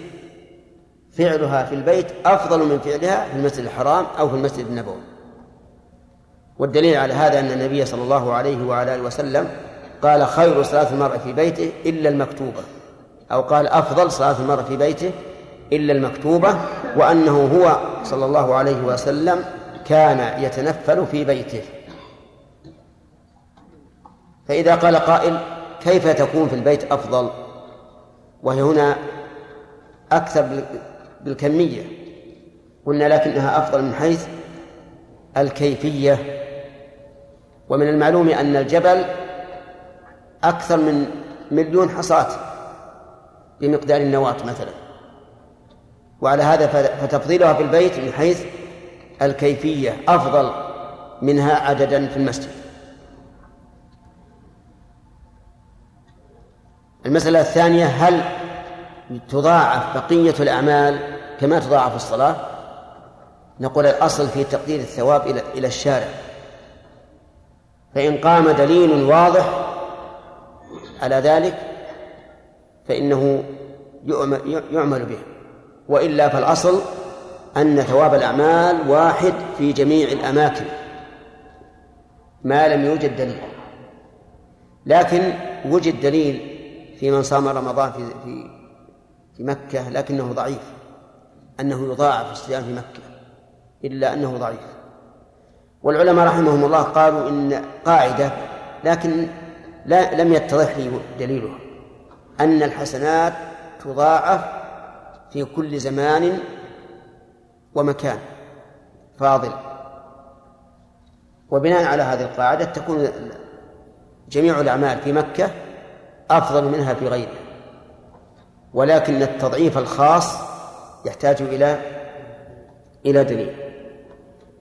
A: فعلها في البيت أفضل من فعلها في المسجد الحرام أو في المسجد النبوي. والدليل على هذا أن النبي صلى الله عليه وعلى آله وسلم قال خير صلاة المرء في بيته إلا المكتوبة أو قال أفضل صلاة المرء في بيته إلا المكتوبة وأنه هو صلى الله عليه وسلم كان يتنفل في بيته. فإذا قال قائل كيف تكون في البيت أفضل؟ وهي هنا أكثر بالكمية. قلنا لكنها أفضل من حيث الكيفية. ومن المعلوم أن الجبل أكثر من مليون حصاة بمقدار النواة مثلا. وعلى هذا فتفضيلها في البيت من حيث الكيفية أفضل منها عددا في المسجد. المسألة الثانية هل تضاعف بقية الأعمال كما تضاعف الصلاة؟ نقول الأصل في تقدير الثواب إلى إلى الشارع. فإن قام دليل واضح على ذلك فإنه يعمل به. وإلا فالأصل أن ثواب الأعمال واحد في جميع الأماكن ما لم يوجد دليل. لكن وجد دليل في من صام رمضان في في في مكة لكنه ضعيف. أنه يضاعف الصيام في مكة إلا أنه ضعيف. والعلماء رحمهم الله قالوا إن قاعدة لكن لا لم يتضح لي دليلها. أن الحسنات تضاعف في كل زمان ومكان فاضل. وبناء على هذه القاعدة تكون جميع الأعمال في مكة أفضل منها في غيرها ولكن التضعيف الخاص يحتاج إلى إلى دليل.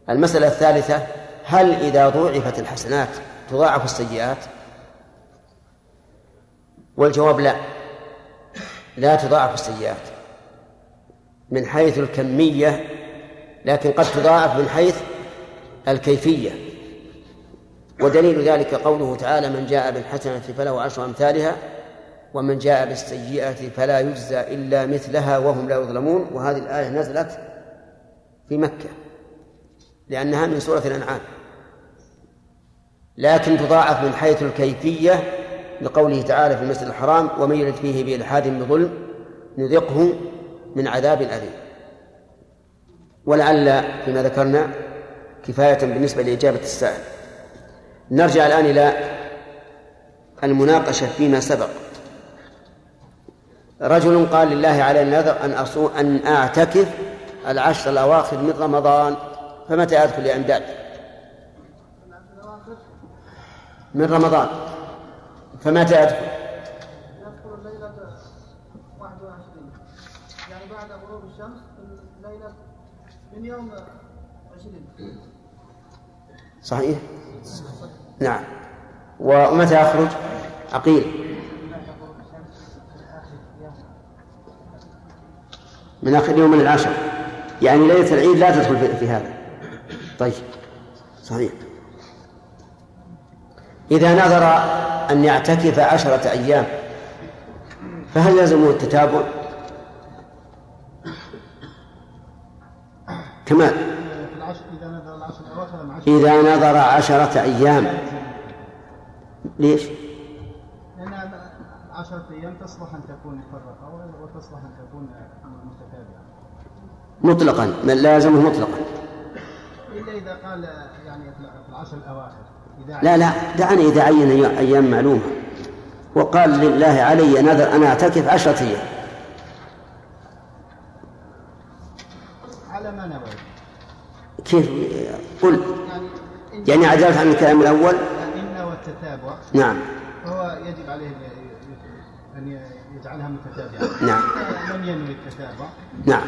A: المسألة الثالثة هل إذا ضوعفت الحسنات تضاعف السيئات؟ والجواب لا. لا تضاعف السيئات. من حيث الكمية لكن قد تضاعف من حيث الكيفية. ودليل ذلك قوله تعالى من جاء بالحسنة فله عشر أمثالها ومن جاء بالسيئة فلا يجزى إلا مثلها وهم لا يظلمون وهذه الآية نزلت في مكة لأنها من سورة الأنعام. لكن تضاعف من حيث الكيفية لقوله تعالى في المسجد الحرام ومن يرد فيه بإلحاد بظلم نذقه من عذاب أليم. ولعل فيما ذكرنا كفاية بالنسبة لإجابة السائل. نرجع الآن إلى المناقشة فيما سبق رجل قال لله على النذر أن أصوم أن أعتكف العشر الأواخر من رمضان فمتى أدخل يا إمداد؟ من رمضان فمتى أدخل؟
G: يدخل ليلة 21 يعني بعد غروب الشمس ليلة من يوم 20
A: صحيح؟ نعم. ومتى أخرج؟ عقيل من آخر يوم من العشر. يعني ليلة العيد لا تدخل في هذا. طيب. صحيح. إذا نظر أن يعتكف عشرة أيام فهل يلزمه التتابع؟ كمال
B: إذا نذر
A: عشرة أيام. ليش؟
B: لأن عشرة أيام تصلح أن تكون مفرقة وتصلح أن تكون متتابعة.
A: مطلقا. من لازمه مطلقا.
B: إلا إذا قال يعني في العشر الأواخر. إذا
A: لا لا. دعني إذا عين أيام معلومة. وقال لله علي نذر أنا أعتكف عشرة أيام.
B: على ما نوى
A: كيف؟ قل.
B: يعني
A: يعني عدلت عن الكلام الأول؟
B: التتابع
A: نعم.
B: فهو يجب عليه أن يجعلها متتابعة.
A: نعم.
B: لم ينوي التتابع
A: نعم.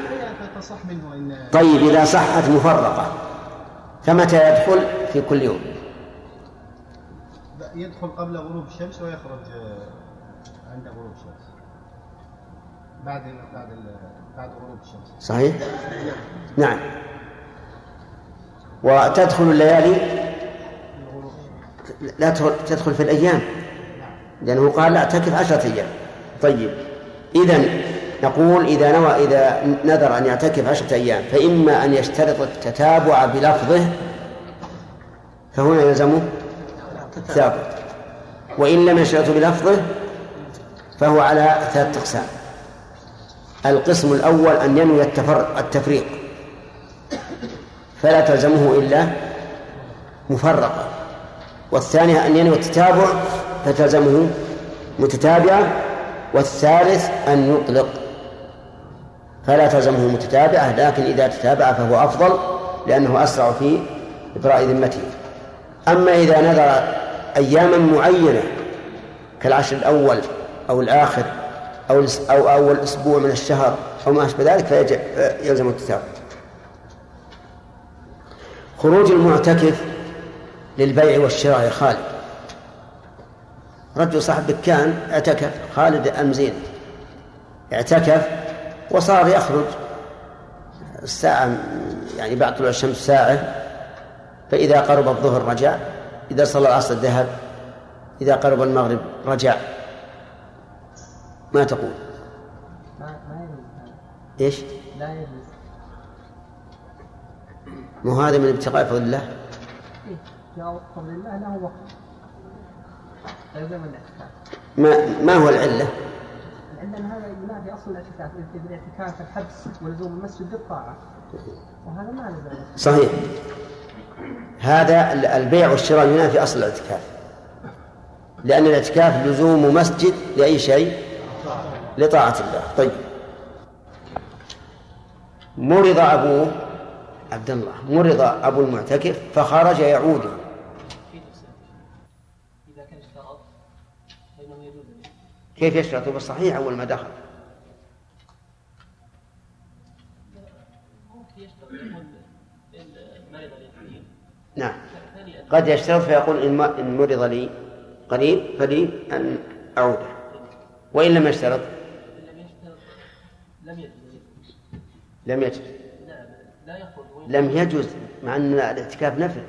B: فتصح منه إن
A: طيب إذا صحت مفرقة فمتى يدخل؟ في كل يوم.
B: يدخل قبل غروب الشمس ويخرج عند غروب الشمس. بعد بعد بعد غروب الشمس.
A: صحيح؟ نعم. وتدخل الليالي؟ لا تدخل في الأيام. لأنه قال لا اعتكف عشرة أيام. طيب. إذا نقول إذا نوى إذا نذر أن يعتكف عشرة أيام فإما أن يشترط التتابع بلفظه فهنا يلزمه ثابت وإن لم يشترط بلفظه فهو على ثلاثة أقسام. القسم الأول أن ينوي التفر التفريق. فلا تلزمه إلا مفرقة. والثانية أن ينوي التتابع فتلزمه متتابعة والثالث أن يطلق. فلا تلزمه متتابعة لكن إذا تتابع فهو أفضل لأنه أسرع في إبراء ذمته. أما إذا نذر أياما معينة كالعشر الأول أو الآخر أو أو أول أسبوع من الشهر أو ما أشبه ذلك فيلزم التتابع. خروج المعتكف للبيع والشراء يا خالد. رجل صاحب دكان اعتكف. خالد المزين اعتكف وصار يخرج. الساعة يعني بعد طلوع الشمس ساعة. فإذا قرب الظهر رجع. إذا صلى العصر ذهب إذا قرب المغرب رجع. ما تقول؟ إيش؟
C: لا يجوز
A: مو هذا من ابتغاء فضل الله؟
C: يا فضل الله له وقت يلزم الاعتكاف
A: ما ما هو العلة؟
C: عندنا هذا ينافي أصل الاعتكاف الاعتكاف الحبس ولزوم المسجد بالطاعة. وهذا ما لزم.
A: صحيح. هذا البيع والشراء ينافي أصل الاعتكاف. لأن الاعتكاف لزوم مسجد لأي شيء؟ لطاعة الله. طيب. مرض أبوه عبد الله مرض أبو المعتكف فخرج يعود كيف يشترط بالصحيح أول ما دخل. نعم. قد يشترط فيقول إن إن مرض لي قريب فلي أن أعود. وإن لم يشترط؟
E: لم يجوز
A: لم يجوز. لم يجوز مع أن الاعتكاف نفل.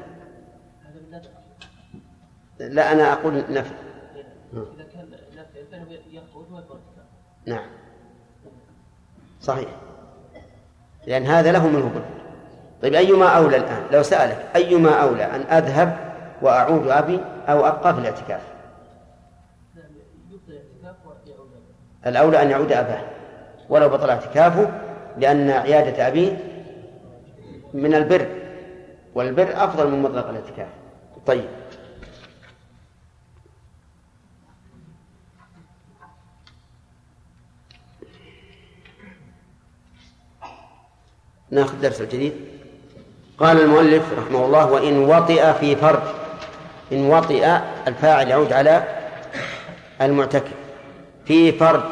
E: لا
A: أنا أقول نفل. نعم. صحيح. لأن هذا له منه بد طيب أيما أولى الآن؟ لو سألك أيما أولى؟ أن أذهب وأعود أبي أو أبقى في الاعتكاف؟ الأولى أن يعود أباه. ولو بطل اعتكافه لأن عيادة أبيه من البر. والبر أفضل من مطلق الاعتكاف. طيب. ناخذ درس الجديد قال المؤلف رحمه الله وإن وطئ في فرج إن وطئ الفاعل يعود على المعتكف. في فرج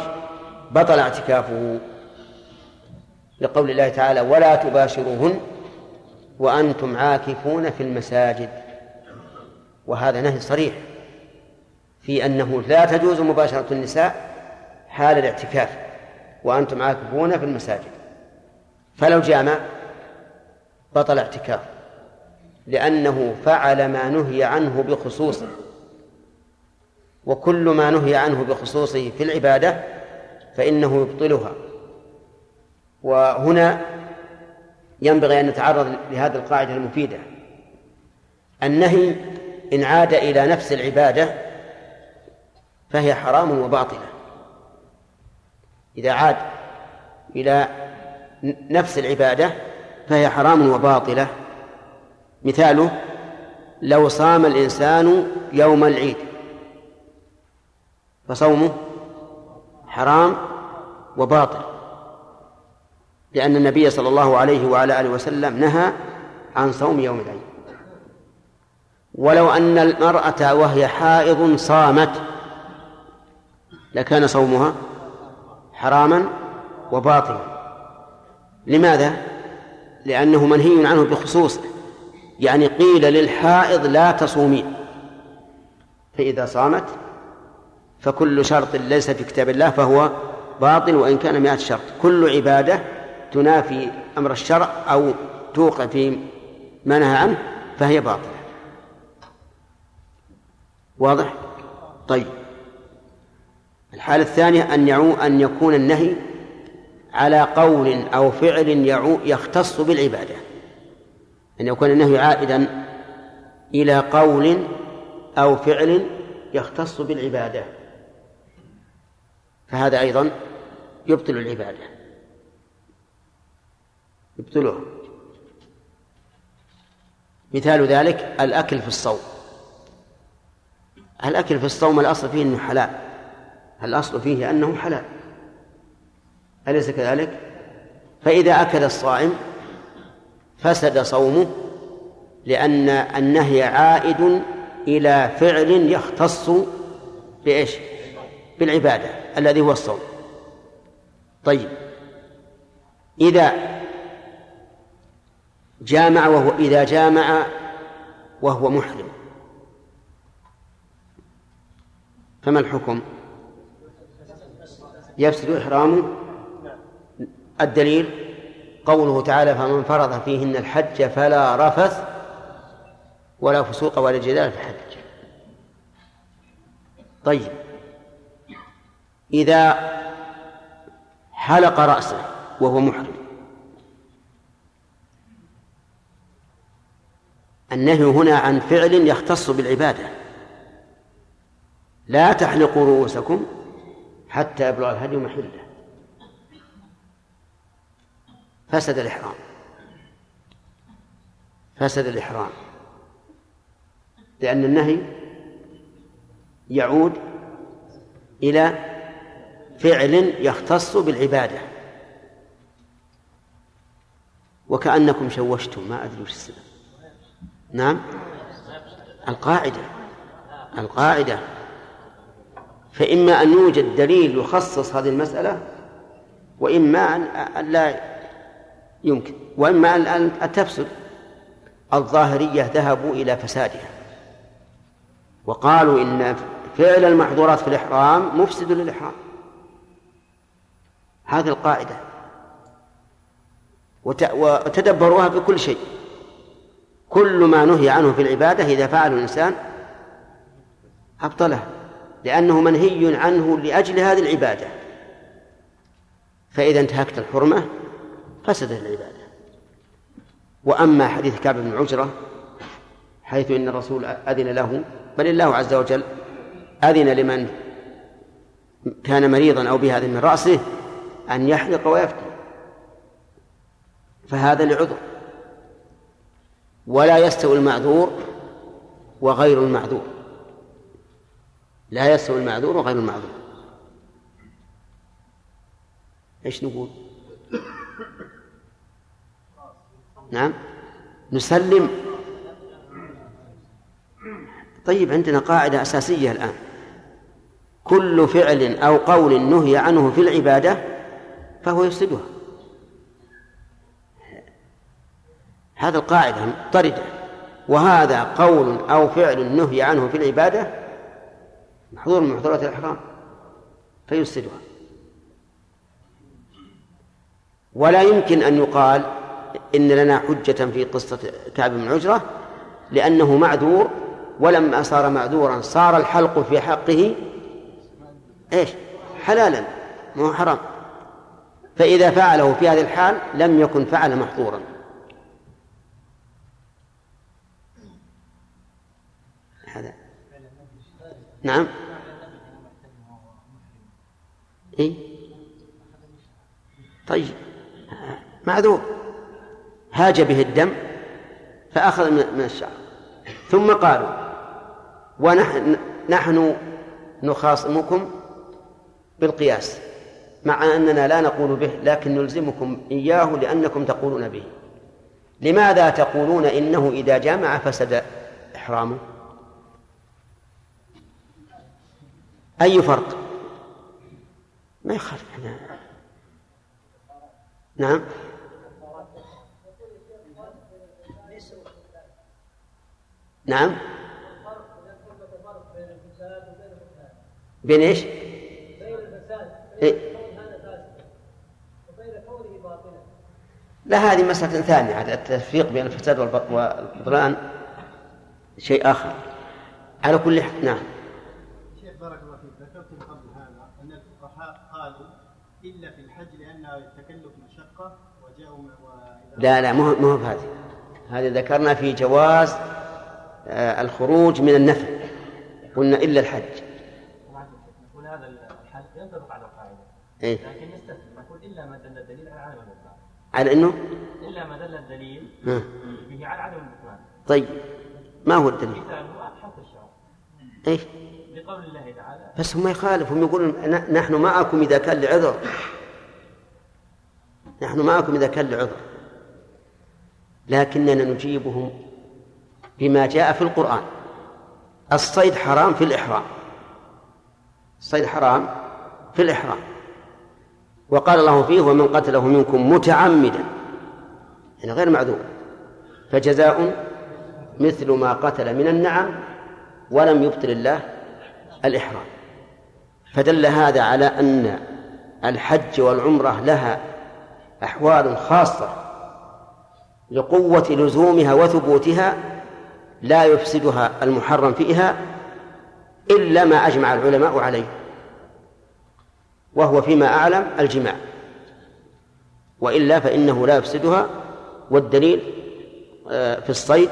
A: بطل اعتكافه لقول الله تعالى ولا تباشروهن وأنتم عاكفون في المساجد. وهذا نهي صريح في أنه لا تجوز مباشرة النساء حال الاعتكاف وأنتم عاكفون في المساجد. فلو جامع بطل اعتكاف لأنه فعل ما نهي عنه بخصوصه. وكل ما نهي عنه بخصوصه في العبادة فإنه يبطلها. وهنا ينبغي أن نتعرض لهذه القاعدة المفيدة. النهي إن عاد إلى نفس العبادة فهي حرام وباطلة. إذا عاد إلى نفس العبادة فهي حرام وباطلة. مثاله لو صام الإنسان يوم العيد فصومه حرام وباطل لأن النبي صلى الله عليه وعلى آله وسلم نهى عن صوم يوم العيد. ولو أن المرأة وهي حائض صامت لكان صومها حراما وباطلا. لماذا؟ لأنه منهي عنه بخصوصه يعني قيل للحائض لا تصومين فإذا صامت فكل شرط ليس في كتاب الله فهو باطل وإن كان مئة شرط كل عبادة تنافي أمر الشرع أو توقع في ما نهى عنه فهي باطلة واضح؟ طيب الحالة الثانية أن يعو أن يكون النهي على قول أو فعل يختص بالعبادة. أن يكون النهي عائدا إلى قول أو فعل يختص بالعبادة. فهذا أيضا يبطل العبادة. يبطلها مثال ذلك الأكل في الصوم. الأكل في الصوم الأصل فيه أنه حلال. الأصل فيه أنه حلال. أليس كذلك؟ فإذا أكل الصائم فسد صومه لأن النهي عائد إلى فعل يختص بإيش؟ بالعبادة الذي هو الصوم طيب إذا جامع وهو إذا جامع وهو محرم فما الحكم؟ يفسد إحرامه الدليل قوله تعالى فمن فرض فيهن الحج فلا رفث ولا فسوق ولا جدال في الحج. طيب. إذا حلق رأسه وهو محرم. النهي هنا عن فعل يختص بالعبادة. لا تحلقوا رؤوسكم حتى يبلغ الهدي محله. فسد الإحرام. فسد الإحرام. لأن النهي يعود إلى فعل يختص بالعبادة. وكأنكم شوشتم ما أدري وش السبب. نعم؟ القاعدة. القاعدة. فإما أن يوجد دليل يخصص هذه المسألة وإما أن لا يمكن. وإما أن تفسد الظاهرية ذهبوا إلى فسادها. وقالوا إن فعل المحظورات في الإحرام مفسد للإحرام. هذه القاعدة. وتدبروها في كل شيء. كل ما نهي عنه في العبادة إذا فعله الإنسان أبطله لأنه منهي عنه لأجل هذه العبادة. فإذا انتهكت الحرمة فسدت العبادة. وأما حديث كعب بن عجرة حيث إن الرسول أذن له بل الله عز وجل أذن لمن كان مريضا أو بهذا من رأسه أن يحلق ويفتي. فهذا لعذر. ولا يستوي المعذور وغير المعذور. لا يستوي المعذور وغير المعذور. إيش نقول؟ نعم. نسلم. طيب عندنا قاعدة أساسية الآن. كل فعل أو قول نهي عنه في العبادة فهو يفسدها. هذا القاعدة مضطردة وهذا قول أو فعل نهي عنه في العبادة محظور من محظورات الإحرام فيفسدها. ولا يمكن أن يقال إن لنا حجة في قصة كعب بن عجرة لأنه معذور ولما صار معذورا صار الحلق في حقه. إيش؟ حلالا مو حرام. فإذا فعله في هذه الحال لم يكن فعل محظورا. هذا. نعم. إيه؟ طيب. معذور. هاج به الدم فأخذ من الشعر. ثم قالوا ونحن نحن نخاصمكم بالقياس مع أننا لا نقول به لكن نلزمكم إياه لأنكم تقولون به. لماذا تقولون إنه إذا جامع فسد إحرامه؟ أي فرق؟ ما يخالف نعم؟ نعم. بين إيش؟ بين الفساد إيه؟ وبين كونه باطلا لا هذه مسألة ثانية التفريق بين الفساد والبطلان شيء آخر. على كل حال نعم.
B: شيخ بارك الله فيك. ذكرتم قبل هذا أن الفقهاء قالوا إلا في الحج لأنه تكلف مشقة وجاءوا
A: لا لا مو مو هذه هذه ذكرنا في جواز الخروج من النفل. قلنا إلا الحج.
H: نقول هذا الحج ينطبق على القاعدة.
A: إيه؟
H: لكن نستثني نقول إلا ما دل الدليل على عدم البطلان
A: على أنه؟
H: إلا ما دل الدليل. به على عدم البطلان
A: طيب. ما هو الدليل؟ إيش؟
H: لقول الله تعالى.
A: بس هم يخالفوا هم يقولون نحن معكم إذا كان لعذر. نحن معكم إذا كان لعذر. لكننا نجيبهم بما جاء في القرآن. الصيد حرام في الإحرام. الصيد حرام في الإحرام. وقال الله فيه ومن قتله منكم متعمدا يعني غير معذور. فجزاء مثل ما قتل من النعم ولم يبطل الله الإحرام. فدل هذا على أن الحج والعمرة لها أحوال خاصة لقوة لزومها وثبوتها لا يفسدها المحرم فيها إلا ما أجمع العلماء عليه وهو فيما أعلم الجماع. وإلا فإنه لا يفسدها والدليل آه، في الصيد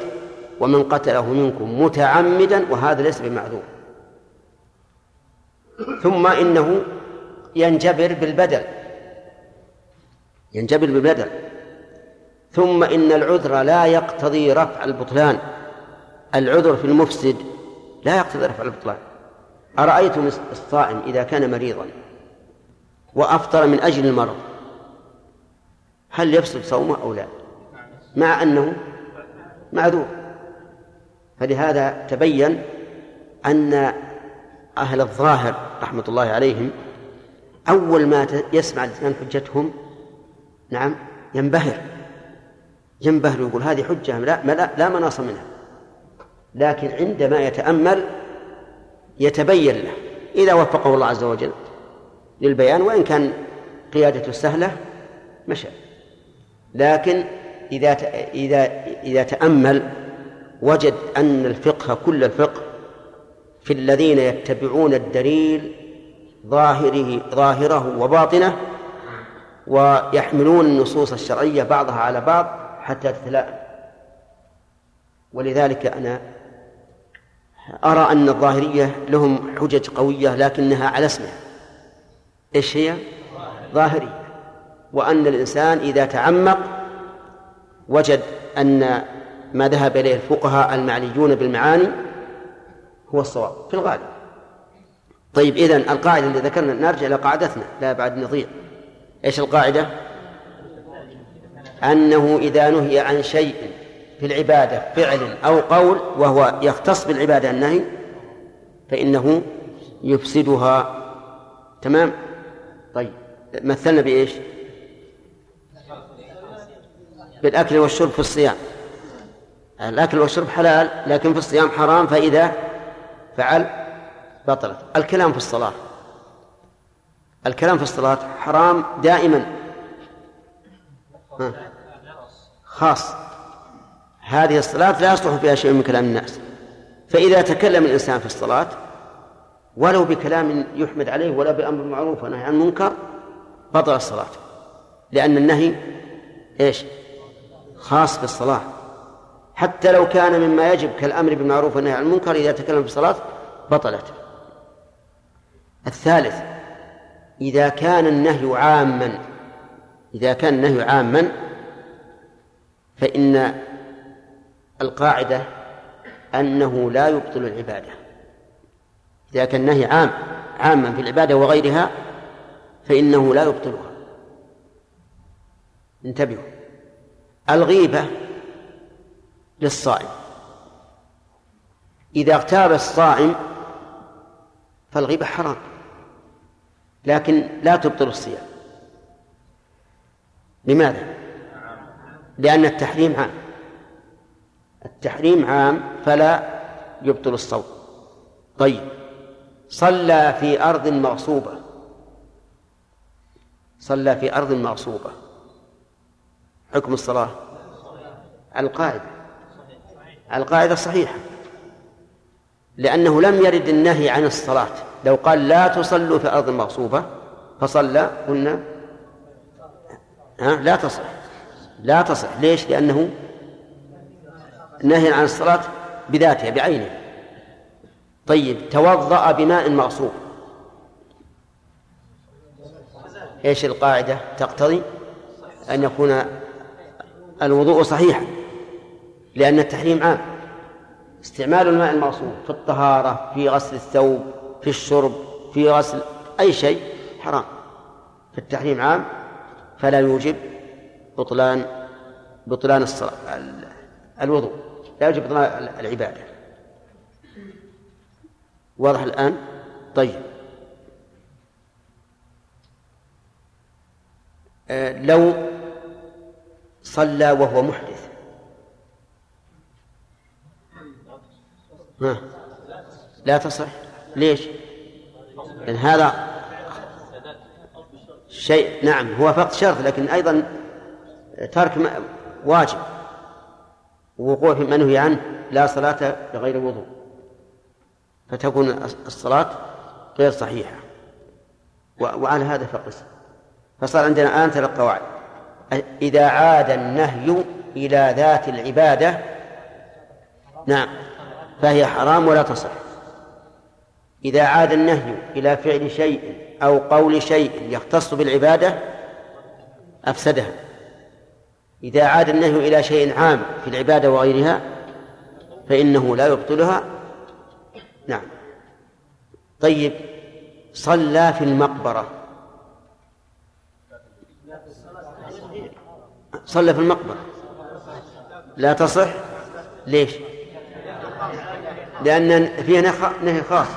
A: ومن قتله منكم متعمدا وهذا ليس بمعذور. ثم إنه ينجبر بالبدل ينجبر بالبدل. ثم إن العذر لا يقتضي رفع البطلان. العذر في المفسد لا يقتضي رفع البطلان. أرأيتم الصائم إذا كان مريضا وأفطر من أجل المرض هل يفسد صومه أو لا؟ مع أنه معذور. فلهذا تبين أن أهل الظاهر رحمة الله عليهم أول ما يسمع الإنسان حجتهم نعم ينبهر. ينبهر يقول هذه حجة لا لا, لا مناص منها. لكن عندما يتأمل يتبين له إذا وفقه الله عز وجل للبيان وإن كان قيادته سهلة مشى. لكن إذا إذا إذا تأمل وجد أن الفقه كل الفقه في الذين يتبعون الدليل ظاهره ظاهره وباطنه ويحملون النصوص الشرعية بعضها على بعض حتى تتلائم. ولذلك أنا أرى أن الظاهرية لهم حجج قوية لكنها على اسمها. إيش هي؟ ظاهرية. وأن الإنسان إذا تعمق وجد أن ما ذهب إليه الفقهاء المعنيون بالمعاني هو الصواب في الغالب. طيب إذن القاعدة اللي ذكرنا نرجع إلى قاعدتنا لا بعد نضيع. إيش القاعدة؟ أنه إذا نهي عن شيء في العبادة فعل أو قول وهو يختص بالعبادة النهي فإنه يفسدها. تمام؟ طيب مثلنا بإيش؟ بالأكل والشرب في الصيام. الأكل والشرب حلال لكن في الصيام حرام فإذا فعل بطلت الكلام في الصلاة. الكلام في الصلاة حرام دائما. خاص. هذه الصلاة لا يصلح فيها شيء من كلام الناس. فإذا تكلم الإنسان في الصلاة ولو بكلام يحمد عليه ولا بأمر معروف ونهي عن المنكر بطل الصلاة. لأن النهي إيش؟ خاص بالصلاة. حتى لو كان مما يجب كالأمر بالمعروف والنهي عن المنكر إذا تكلم في الصلاة بطلت. الثالث إذا كان النهي عاما إذا كان النهي عاما فإن القاعدة أنه لا يبطل العبادة. إذا كان النهي عام عاما في العبادة وغيرها فإنه لا يبطلها. انتبهوا. الغيبة للصائم. إذا اغتاب الصائم فالغيبة حرام لكن لا تبطل الصيام. لماذا؟ لأن التحريم عام. التحريم عام فلا يبطل الصوم طيب صلى في أرض مغصوبة. صلى في أرض مغصوبة. حكم الصلاة؟ القاعدة. القاعدة صحيحة. لأنه لم يرد النهي عن الصلاة. لو قال لا تصلوا في أرض مغصوبة فصلى قلنا ها لا تصح لا تصح. ليش؟ لأنه نهي عن الصلاة بذاتها بعينها طيب توضأ بماء مغصوب إيش القاعدة؟ تقتضي أن يكون الوضوء صحيحا لأن التحريم عام. استعمال الماء المغصوب في الطهارة في غسل الثوب في الشرب في غسل أي شيء حرام. في التحريم عام فلا يوجب بطلان بطلان الصلاة الوضوء. لا بطلان العبادة. واضح الآن؟ طيب. آه لو صلى وهو محدث. ها. لا تصح. ليش؟ لأن هذا شيء نعم هو فقط شرط لكن أيضا ترك واجب. ووقوع في منهي عنه لا صلاة بغير وضوء فتكون الصلاة غير صحيحة. وعلى هذا فقس. فصار عندنا الآن ثلاث قواعد. إذا عاد النهي إلى ذات العبادة نعم فهي حرام ولا تصح. إذا عاد النهي إلى فعل شيء أو قول شيء يختص بالعبادة أفسدها. إذا عاد النهي إلى شيء عام في العبادة وغيرها فإنه لا يبطلها. نعم. طيب صلى في المقبرة. صلى في المقبرة. لا تصح؟ ليش؟ لأن فيه نهي خاص.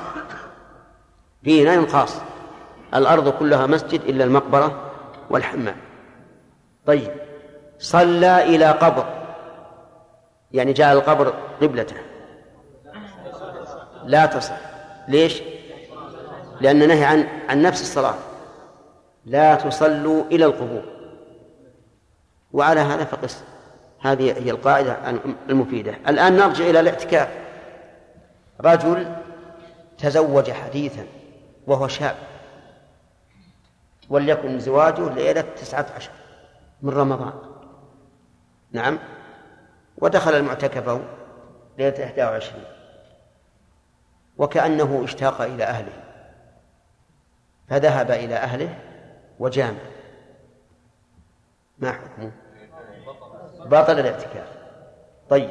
A: فيه نهي خاص. الأرض كلها مسجد إلا المقبرة والحمام. طيب. صلى إلى قبر. يعني جاء القبر قبلته. لا تصح. ليش؟ لأن نهي عن عن نفس الصلاة. لا تصلوا إلى القبور. وعلى هذا فقس. هذه هي القاعدة المفيدة. الآن نرجع إلى الاعتكاف. رجل تزوج حديثا وهو شاب. وليكن زواجه ليلة تسعة عشر من رمضان. نعم. ودخل المعتكف ليلة إحدى وعشرين. وكأنه اشتاق إلى أهله. فذهب إلى أهله وجامع. ما حكمه؟ باطل الاعتكاف. طيب.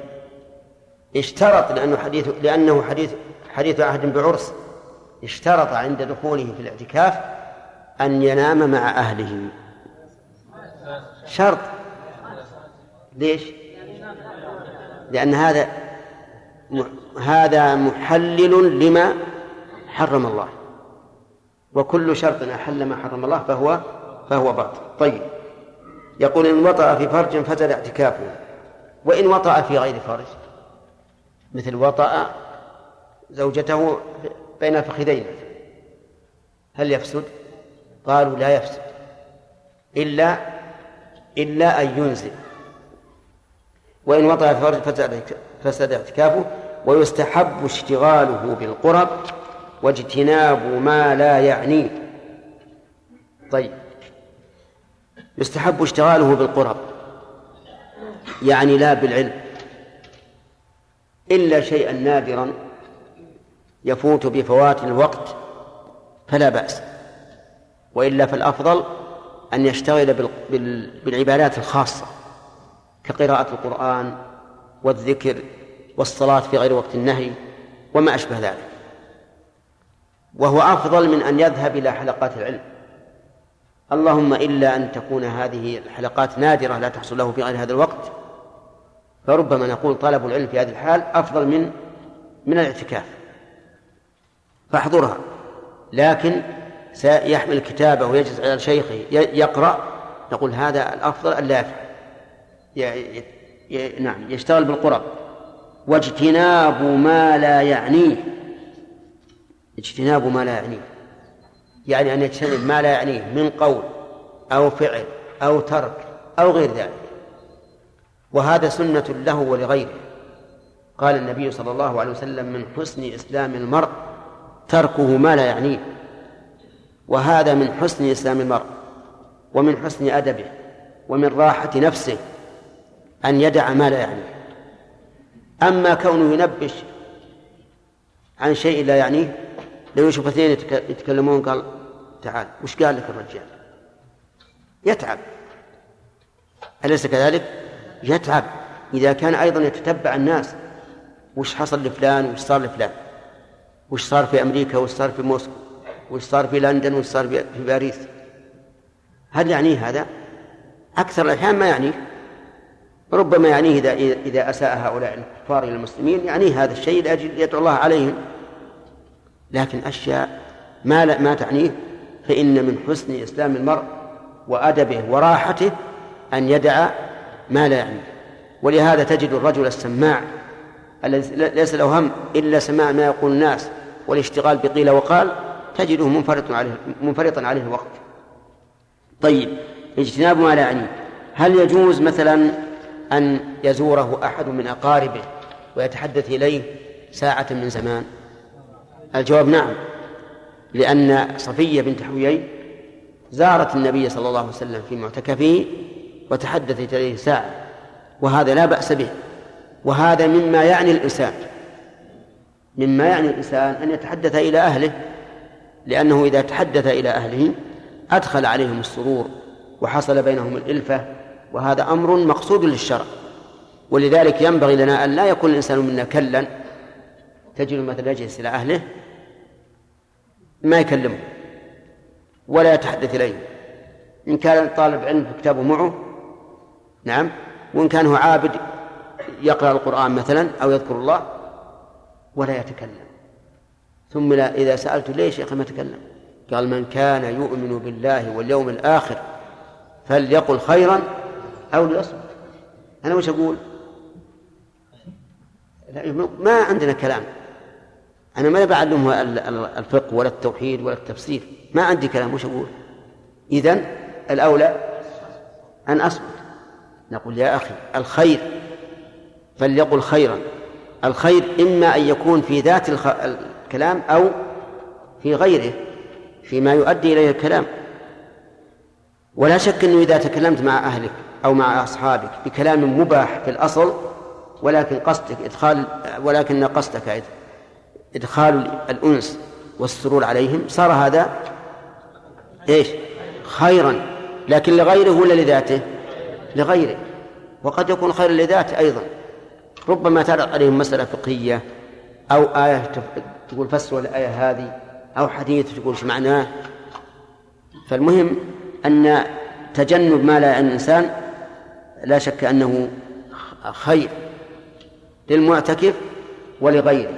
A: اشترط لأنه حديث لأنه حديث حديث عهد بعرس اشترط عند دخوله في الاعتكاف أن ينام مع أهله. شرط. ليش؟ لأن هذا هذا محلل لما حرم الله. وكل شرط أحل ما حرم الله فهو فهو باطل. طيب. يقول إن وطأ في فرج فزل اعتكافه. وإن وطأ في غير فرج مثل وطأ زوجته بين الفخذين هل يفسد؟ قالوا لا يفسد. إلا إلا أن ينزل. وإن فرج فسد اعتكافه ويستحب اشتغاله بالقرب واجتناب ما لا يعنيه. طيب. يستحب اشتغاله بالقرب. يعني لا بالعلم. إلا شيئا نادرا يفوت بفوات الوقت فلا بأس. وإلا فالأفضل أن يشتغل بالعبادات الخاصة. كقراءة القرآن والذكر والصلاة في غير وقت النهي وما أشبه ذلك. وهو أفضل من أن يذهب إلى حلقات العلم. اللهم إلا أن تكون هذه الحلقات نادرة لا تحصل له في غير هذا الوقت فربما نقول طلب العلم في هذه الحال أفضل من من الاعتكاف. فاحضرها. لكن سيحمل كتابه ويجلس على شيخه يقرأ نقول هذا الأفضل ألا يفعل. نعم يشتغل بالقرب واجتناب ما لا يعنيه. اجتناب ما لا يعنيه. يعني أن يجتنب ما لا يعنيه من قول أو فعل أو ترك أو غير ذلك. وهذا سنة له ولغيره. قال النبي صلى الله عليه وسلم من حسن إسلام المرء تركه ما لا يعنيه. وهذا من حسن إسلام المرء. ومن حسن أدبه. ومن راحة نفسه. أن يدع ما لا يعنيه. أما كونه ينبش عن شيء لا يعنيه لو يشوف اثنين يتكلمون قال تعال وش قال لك الرجال؟ يتعب. أليس كذلك؟ يتعب. إذا كان أيضا يتتبع الناس وش حصل لفلان وش صار لفلان؟ وش صار في أمريكا وش صار في موسكو؟ وش صار في لندن وش صار في باريس؟ هل يعنيه هذا؟ أكثر الأحيان ما يعنيه. ربما يعنيه إذا إذا أساء هؤلاء الكفار إلى المسلمين يعنيه هذا الشيء لأجل يدعو الله عليهم. لكن أشياء ما لا ما تعنيه فإن من حسن إسلام المرء وأدبه وراحته أن يدع ما لا يعنيه. ولهذا تجد الرجل السماع الذي ليس له هم إلا سماع ما يقول الناس والاشتغال بقيل وقال تجده منفرط عليه منفرطا عليه الوقت. طيب اجتناب ما لا يعنيه. هل يجوز مثلا أن يزوره أحد من أقاربه ويتحدث إليه ساعة من زمان. الجواب نعم لأن صفية بنت حويي زارت النبي صلى الله عليه وسلم في معتكفه وتحدثت إليه ساعة وهذا لا بأس به وهذا مما يعني الإنسان مما يعني الإنسان أن يتحدث إلى أهله لأنه إذا تحدث إلى أهله أدخل عليهم السرور وحصل بينهم الإلفة وهذا أمر مقصود للشرع. ولذلك ينبغي لنا أن لا يكون الإنسان منا كلا. تجد مثلا يجلس إلى أهله ما يكلمه ولا يتحدث إليه. إن كان طالب علم كتابه معه نعم. وإن كان هو عابد يقرأ القرآن مثلا أو يذكر الله ولا يتكلم. ثم إذا سألت ليش يا أخي ما تكلم؟ قال من كان يؤمن بالله واليوم الآخر فليقل خيرا أو ليصمت أنا وش أقول؟ ما عندنا كلام. أنا ما بعلمه ال- ال- الفقه ولا التوحيد ولا التفسير. ما عندي كلام وش أقول؟ إذن الأولى أن أصمت. نقول يا أخي الخير فليقل خيرا. الخير إما أن يكون في ذات. الكلام أو في غيره فيما يؤدي إليه الكلام. ولا شك أنه إذا تكلمت مع أهلك أو مع أصحابك بكلام مباح في الأصل ولكن قصدك إدخال ولكن قصدك إدخال الأنس والسرور عليهم. صار هذا إيش؟ خيرا لكن لغيره ولا لذاته؟ لغيره. وقد يكون خيرا لذاته أيضا. ربما تعرض عليهم مسألة فقهية أو آية تقول فسروا الآية هذه أو حديث تقول إيش معناه. فالمهم أن تجنب ما لا يعنى الإنسان لا شك أنه خير للمعتكف ولغيره.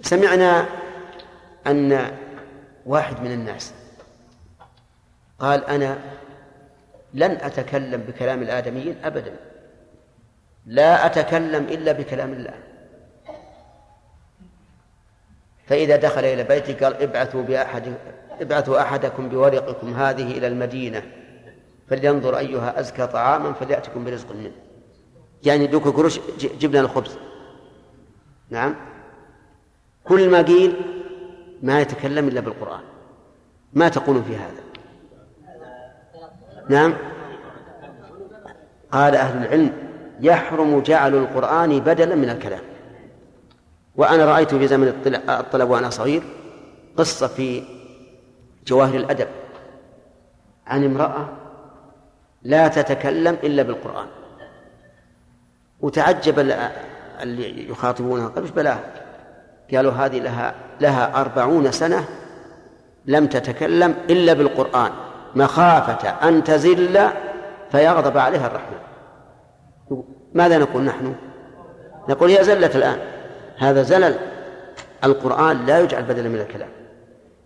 A: سمعنا أن واحد من الناس قال أنا لن أتكلم بكلام الآدميين أبدا. لا أتكلم إلا بكلام الله. فإذا دخل إلى بيتي قال ابعثوا بأحد ابعثوا أحدكم بورقكم هذه إلى المدينة. فلينظر أيها أزكى طعاما فليأتكم برزق منه. يعني دوك قروش ج- جبنا الخبز. نعم. كل ما قيل ما يتكلم إلا بالقرآن. ما تقولون في هذا. نعم. قال أهل العلم يحرم جعل القرآن بدلا من الكلام. وأنا رأيت في زمن الطل- الطلب وأنا صغير قصة في جواهر الأدب. عن امرأة لا تتكلم إلا بالقرآن. وتعجب ال- اللي يخاطبونها إيش بلاه قالوا هذه لها لها أربعون سنة لم تتكلم إلا بالقرآن. مخافة أن تزل فيغضب عليها الرحمن. ماذا نقول نحن؟ نقول هي زلت الآن. هذا زلل. القرآن لا يجعل بدلا من الكلام.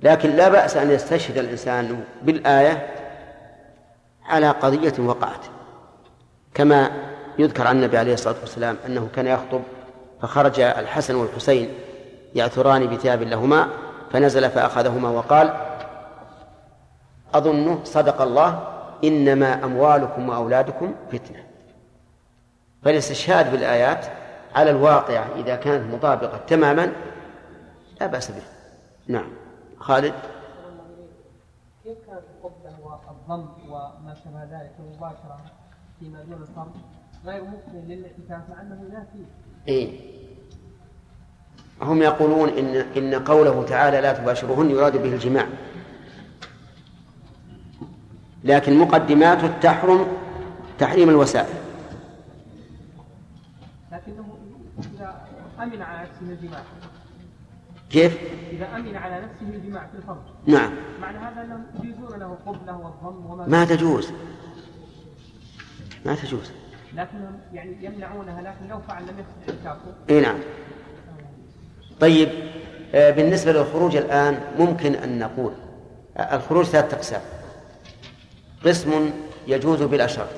A: لكن لا بأس أن يستشهد الإنسان بالآية على قضية وقعت. كما يذكر عن النبي عليه الصلاة والسلام أنه كان يخطب فخرج الحسن والحسين يعثران بثياب لهما فنزل فأخذهما وقال أظن صدق الله إنما أموالكم وأولادكم فتنة. فالاستشهاد بالآيات على الواقع إذا كانت مطابقة تماما لا بأس به. نعم. خالد؟
C: والضم وما شابه ذلك المباشرة فيما دون الصرف غير ممكن للاعتكاف مع انه لا فيه.
A: إيه. هم يقولون إن إن قوله تعالى لا تباشرهن يراد به الجماع. لكن مقدماته تحرم تحريم الوسائل.
C: لكنه إذا أمن على نفسه الجماع.
A: كيف؟
C: إذا أمن على نفسه الجماع في الفرج
A: نعم.
C: معنى هذا أنهم يجيزون له القبلة والضم وما
A: ما تجوز؟ ما تجوز.
C: لكنهم يعني يمنعونها لكن لو فعل لم يفسد اعتكافه.
A: إي نعم. طيب آه، بالنسبة للخروج الآن ممكن أن نقول آه، الخروج ثلاثة أقسام. قسم يجوز بلا شرط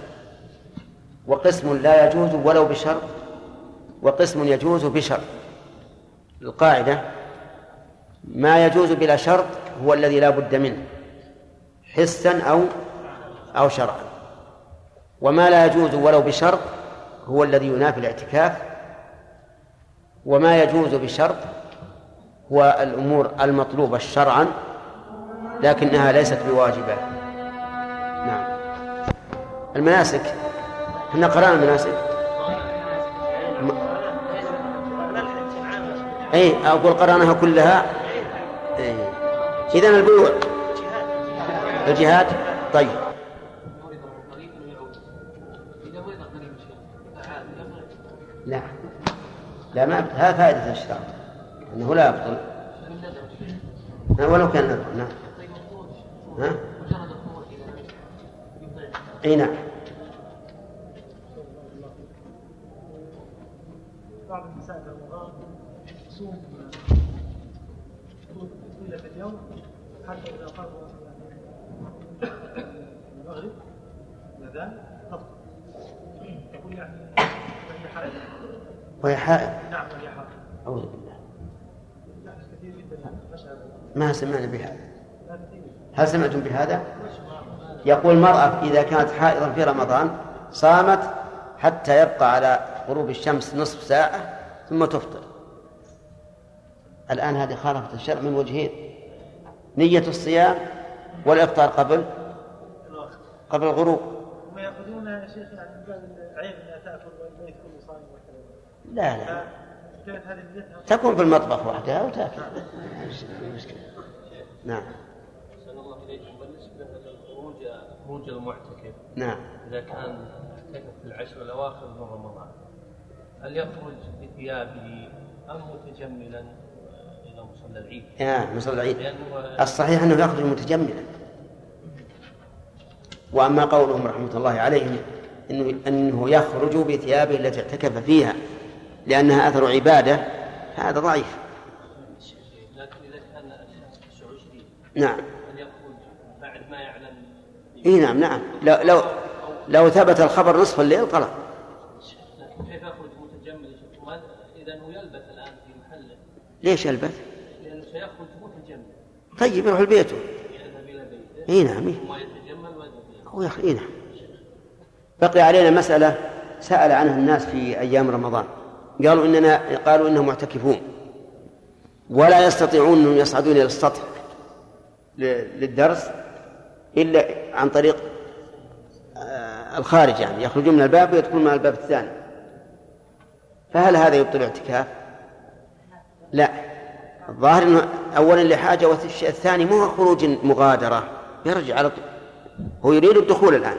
A: وقسم لا يجوز ولو بشرط وقسم يجوز بشرط. القاعدة ما يجوز بلا شرط هو الذي لا بد منه حسا أو أو شرعا. وما لا يجوز ولو بشرط هو الذي ينافي الاعتكاف. وما يجوز بشرط هو الأمور المطلوبة شرعا لكنها ليست بواجبة نعم. المناسك إحنا قرأنا المناسك. م- اي أقول قرأناها كلها. اذا البيوع. الجهاد. طيب. لا. لا ما هذا فائدة الاشتراك أنه لا يبطل. ولو كان نذر نعم. ها؟ إي نعم.
G: بعض النساء الرمضان تصوم طيلة اليوم. حتى إذا قربوا المغرب الأذان تفطر تقول يعني وهي حائض
A: وهي حائض.
G: نعم وهي حائض
A: أعوذ بالله. ما سمعنا بهذا هل سمعتم بهذا؟ يقول المرأة إذا كانت حائضا في رمضان صامت حتى يبقى على غروب الشمس نصف ساعة ثم تفطر. الآن هذه خالفت الشرع من وجهين. نية الصيام والإفطار قبل قبل الغروب.
G: هم يأخذون يا شيخ يعني من باب العيب انها تأكل والبيت كله صايم
A: لا لا.
G: كانت هذه نيتها
A: تكون في المطبخ وحدها وتأكل. مشكلة نعم.
H: أحسن الله إليكم بالنسبة للخروج خروج المعتكف
A: نعم.
H: إذا كان اعتكف في العشر الأواخر من رمضان هل يخرج بثيابه أم متجملا؟ مصلى العيد؟
A: يا مصلى العيد. الصحيح أنه يخرج متجملا وأما قولهم رحمة الله عليهم إنه, أنه يخرج بثيابه التي اعتكف فيها لأنها أثر عبادة هذا ضعيف.
H: لكن إذا كان
A: نعم.
H: بعد ما يعلم؟
A: إي نعم نعم. لو لو لو ثبت الخبر نصف الليل طلع
H: كيف يخرج متجمل إذا هو يلبث الآن في محله.
A: ليش يلبث؟ طيب يروح لبيته إي نعم هو أخي إيه نعم. بقي علينا مسألة سأل عنها الناس في أيام رمضان. قالوا إننا قالوا إنهم معتكفون. ولا يستطيعون أن يصعدون إلى السطح للدرس إلا عن طريق آه، الخارج يعني. يخرجون من الباب ويدخلون من الباب الثاني. فهل هذا يبطل الاعتكاف؟ لا. الظاهر إنه اولا لحاجة والشيء الثاني مو خروج مغادرة. يرجع على طول. هو يريد الدخول الآن.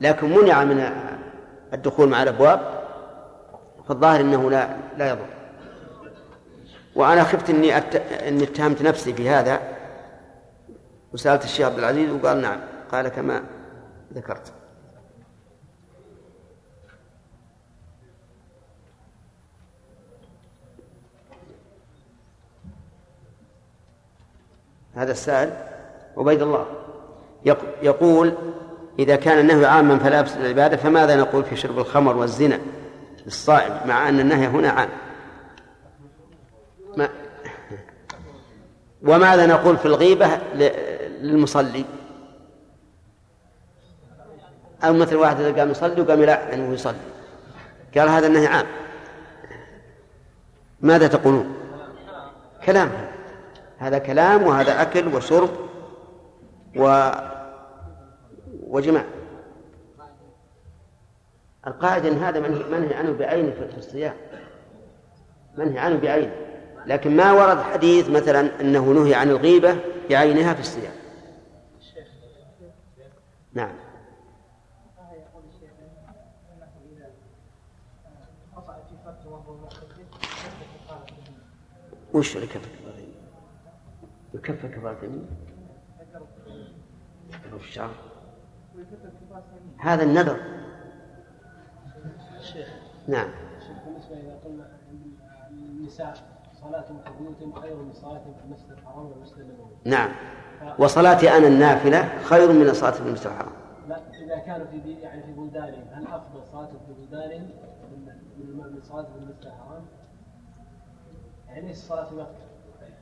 A: لكن منع من الدخول مع الأبواب. فالظاهر إنه لا لا يضر. وأنا خفت إني أت... إني اتهمت نفسي في هذا. وسألت الشيخ عبد العزيز وقال نعم. قال كما ذكرت. هذا السائل عبيد الله يق- يقول إذا كان النهي عاما فلا يفسد العبادة فماذا نقول في شرب الخمر والزنا للصائم مع أن النهي هنا عام؟ ما وماذا نقول في الغيبة للمصلي؟ أو مثل واحد إذا قام يصلي وقام يلعن وهو يصلي. قال هذا النهي عام. ماذا تقولون؟ كلام. هذا كلام وهذا أكل وشرب و وجماع. القاعدة أن هذا منهي عنه بعينه في الصيام. منهي عنه بعينه لكن ما ورد حديث مثلا أنه نهي عن الغيبة بعينها في الصيام. نعم.
C: يقول الشيخ انه
A: يكفى كفارة يمين؟ يضرب في الشعر. هذا النذر.
D: الشيخ
A: نعم.
D: الشيخ بالنسبة إذا قلنا النساء صلاتهم في بيوتهم خير من صلاتهم في المسجد الحرام والمسجد النبوي.
A: نعم. وصلاتي أنا النافلة خير من صلاة في المسجد الحرام.
D: لا إذا كانوا في يعني في بلدانهم هل أفضل صلاتهم في بلدانهم من من صلاتهم في المسجد الحرام؟ يعني ليس الصلاه في مكة؟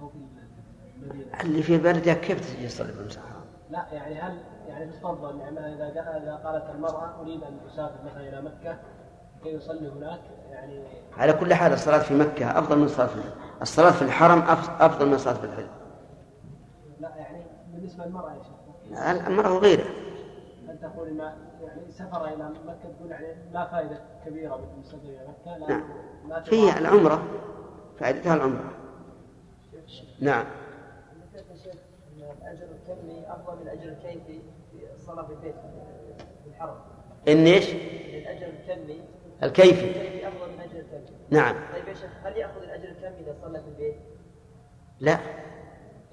D: أو في المدينة
A: اللي في بلده كيف تجي يصلي في المسجد الحرام؟
D: لا يعني هل يعني تفضل يعني إذا إذا قالت المرأة أريد أن أسافر مثلا إلى مكة كي يصلي هناك؟ يعني
A: على كل حال الصلاة في مكة أفضل من الصلاة في الحرم الصلاة في الحرم أفضل من الصلاة في الحرم
D: لا يعني بالنسبة للمرأة يا شيخ.
A: المرأة وغيرها
D: هل تقول ما يعني سفر إلى مكة تقول يعني لا فائدة كبيرة من السفر إلى مكة لأنه
A: نعم.
D: ما
A: في
D: تضاعف.
A: العمرة. فائدتها العمرة. نعم
C: ذكرت يا شيخ ان الأجر الكمي افضل من الأجر الكيفي في الصلاه في البيت في الحرم.
A: إن إيش؟
C: الاجر الكمي
A: الكيفي.
C: الكيفي افضل من الأجر الكمي
A: نعم.
C: طيب يا شيخ هل يأخذ الأجر الكمي إذا صلى في البيت؟
A: لا.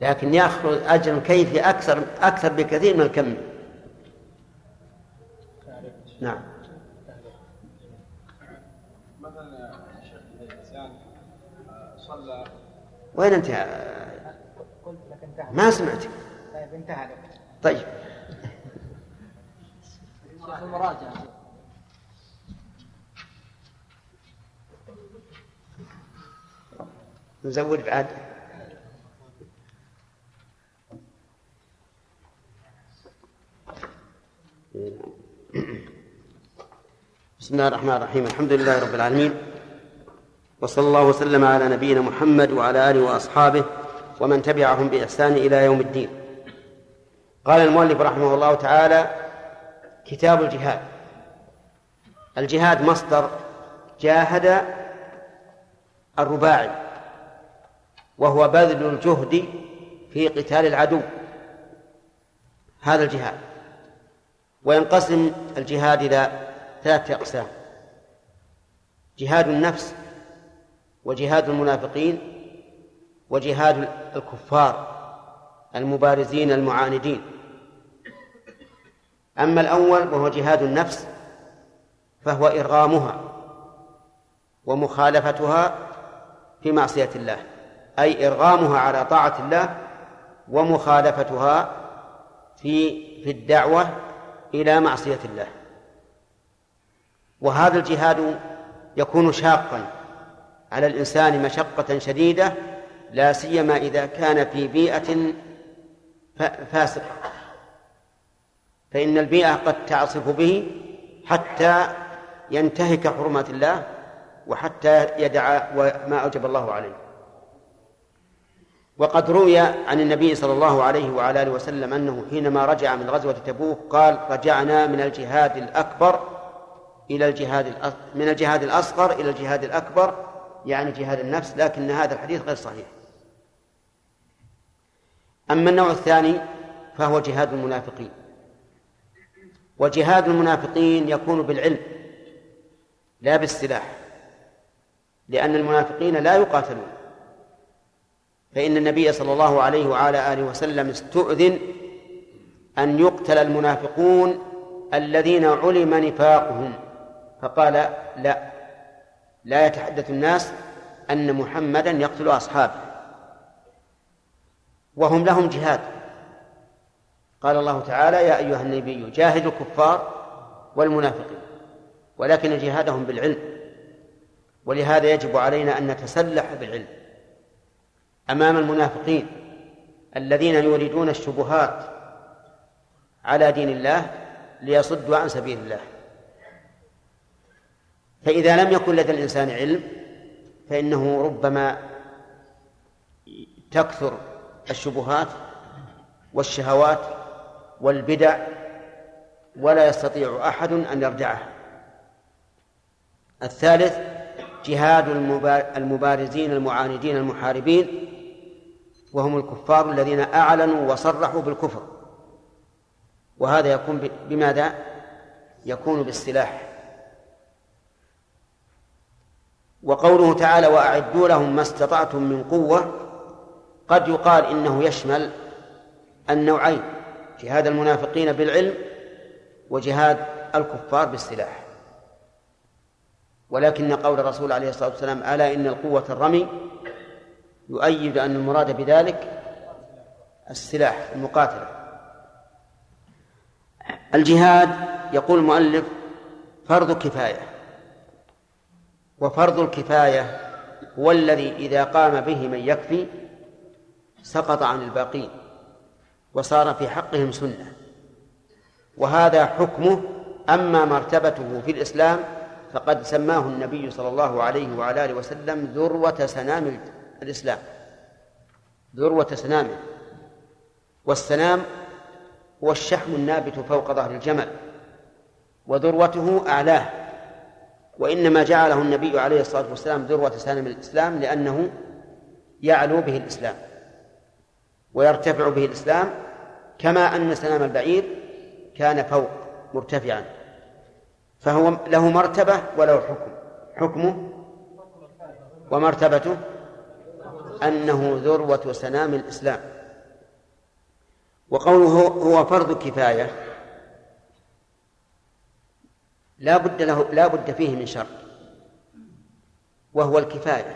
A: لكن يأخذ أجر كيفي أكثر أكثر بكثير من الكم. نعم.
I: مثلا يا شيخ إذا الإنسان آه، صلى
A: وين أنت ما سمعت.
C: طيب انتهى
A: طيب.
C: المراجعة.
A: نزود بعد. بسم الله الرحمن الرحيم. الحمد لله رب العالمين. وصلى الله وسلم على نبينا محمد وعلى آله وأصحابه ومن تبعهم بإحسان إلى يوم الدين. قال المؤلف رحمه الله تعالى كتاب الجهاد. الجهاد مصدر جاهد الرباعي وهو بذل الجهد في قتال العدو. هذا الجهاد. وينقسم الجهاد إلى ثلاثة أقسام جهاد النفس وجهاد المنافقين وجهاد الكفار المبارزين المعاندين. أما الأول وهو جهاد النفس فهو إرغامها ومخالفتها في معصية الله أي إرغامها على طاعة الله ومخالفتها في في الدعوة إلى معصية الله. وهذا الجهاد يكون شاقا على الإنسان مشقة شديدة لا سيما إذا كان في بيئة فاسقة. فإن البيئة قد تعصف به حتى ينتهك حرمات الله وحتى يدع ما أوجب الله عليه. وقد روي عن النبي صلى الله عليه وعلى آله وسلم أنه حينما رجع من غزوة تبوك قال رجعنا من الجهاد الأكبر إلى الجهاد من الجهاد الأصغر إلى الجهاد الأكبر يعني جهاد النفس لكن هذا الحديث غير صحيح. أما النوع الثاني فهو جهاد المنافقين. وجهاد المنافقين يكون بالعلم لا بالسلاح لأن المنافقين لا يقاتلون. فإن النبي صلى الله عليه وعلى آله وسلم استؤذن أن يقتل المنافقون الذين علم نفاقهم فقال لا لا يتحدث الناس أن محمدا يقتل أصحابه. وهم لهم جهاد. قال الله تعالى يا أيها النبي جاهد الكفار والمنافقين ولكن جهادهم بالعلم ولهذا يجب علينا أن نتسلح بالعلم أمام المنافقين الذين يريدون الشبهات على دين الله ليصدوا عن سبيل الله. فإذا لم يكن لدى الإنسان علم فإنه ربما تكثر الشبهات والشهوات والبدع ولا يستطيع أحد أن يردعه الثالث جهاد المبارزين المعاندين المحاربين وهم الكفار الذين أعلنوا وصرحوا بالكفر. وهذا يكون بماذا؟ يكون بالسلاح وقوله تعالى وأعدوا لهم ما استطعتم من قوة قد يقال إنه يشمل النوعين جهاد المنافقين بالعلم وجهاد الكفار بالسلاح. ولكن قول الرسول عليه الصلاة والسلام ألا إن القوة الرمي؟ يؤيد أن المراد بذلك السلاح المقاتلة. الجهاد يقول المؤلف فرض كفاية. وفرض الكفاية هو الذي إذا قام به من يكفي سقط عن الباقين وصار في حقهم سنة. وهذا حكمه أما مرتبته في الإسلام فقد سماه النبي صلى الله عليه وعلى آله وسلم ذروة سنام الإسلام. ذروة سنامه والسنام هو الشحم النابت فوق ظهر الجمل وذروته أعلاه. وإنما جعله النبي عليه الصلاة والسلام ذروة سنام الإسلام لأنه يعلو به الإسلام. ويرتفع به الإسلام كما أن سنام البعير كان فوق مرتفعا. فهو له مرتبة وله حكم. حكمه ومرتبته أنه ذروة سنام الإسلام. وقوله هو فرض كفاية لا بد له لا بد فيه من شرط وهو الكفاية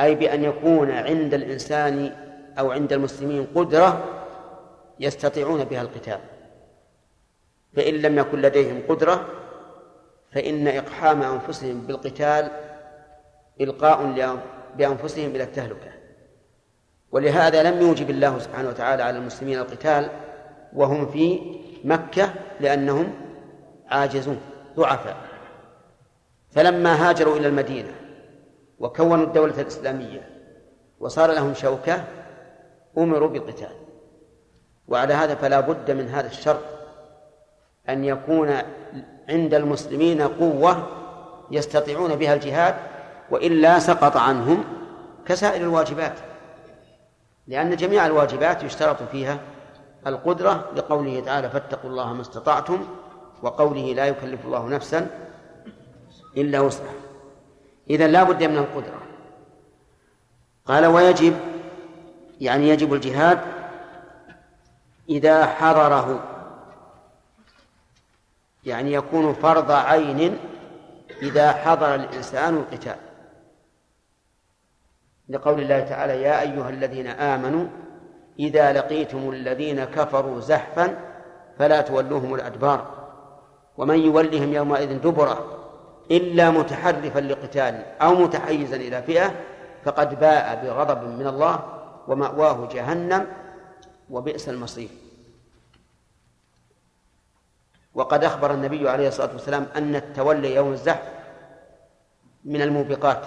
A: أي بأن يكون عند الإنسان أو عند المسلمين قدرة يستطيعون بها القتال. فإن لم يكن لديهم قدرة فإن إقحام أنفسهم بالقتال إلقاء بأنفسهم إلى التهلكة. ولهذا لم يوجب الله سبحانه وتعالى على المسلمين القتال وهم في مكة لأنهم عاجزون ضعفاء. فلما هاجروا إلى المدينة وكونوا الدولة الإسلامية وصار لهم شوكة أمروا بالقتال وعلى هذا فلا بد من هذا الشرط أن يكون عند المسلمين قوة يستطيعون بها الجهاد وإلا سقط عنهم كسائر الواجبات. لأن جميع الواجبات يشترط فيها القدرة لقوله تعالى فاتقوا الله ما استطعتم وقوله لا يكلف الله نفسا إلا وسعها إذا لا بد من القدرة. قال ويجب يعني يجب الجهاد إذا حضره. يعني يكون فرض عين إذا حضر الإنسان القتال. لقول الله تعالى يا أيها الذين آمنوا إذا لقيتم الذين كفروا زحفا فلا تولوهم الأدبار. ومن يولهم يومئذ دبره إلا متحرفا لقتال أو متحيزا إلى فئة فقد باء بغضب من الله ومأواه جهنم وبئس المصير. وقد أخبر النبي عليه الصلاة والسلام أن التولي يوم الزحف من الموبقات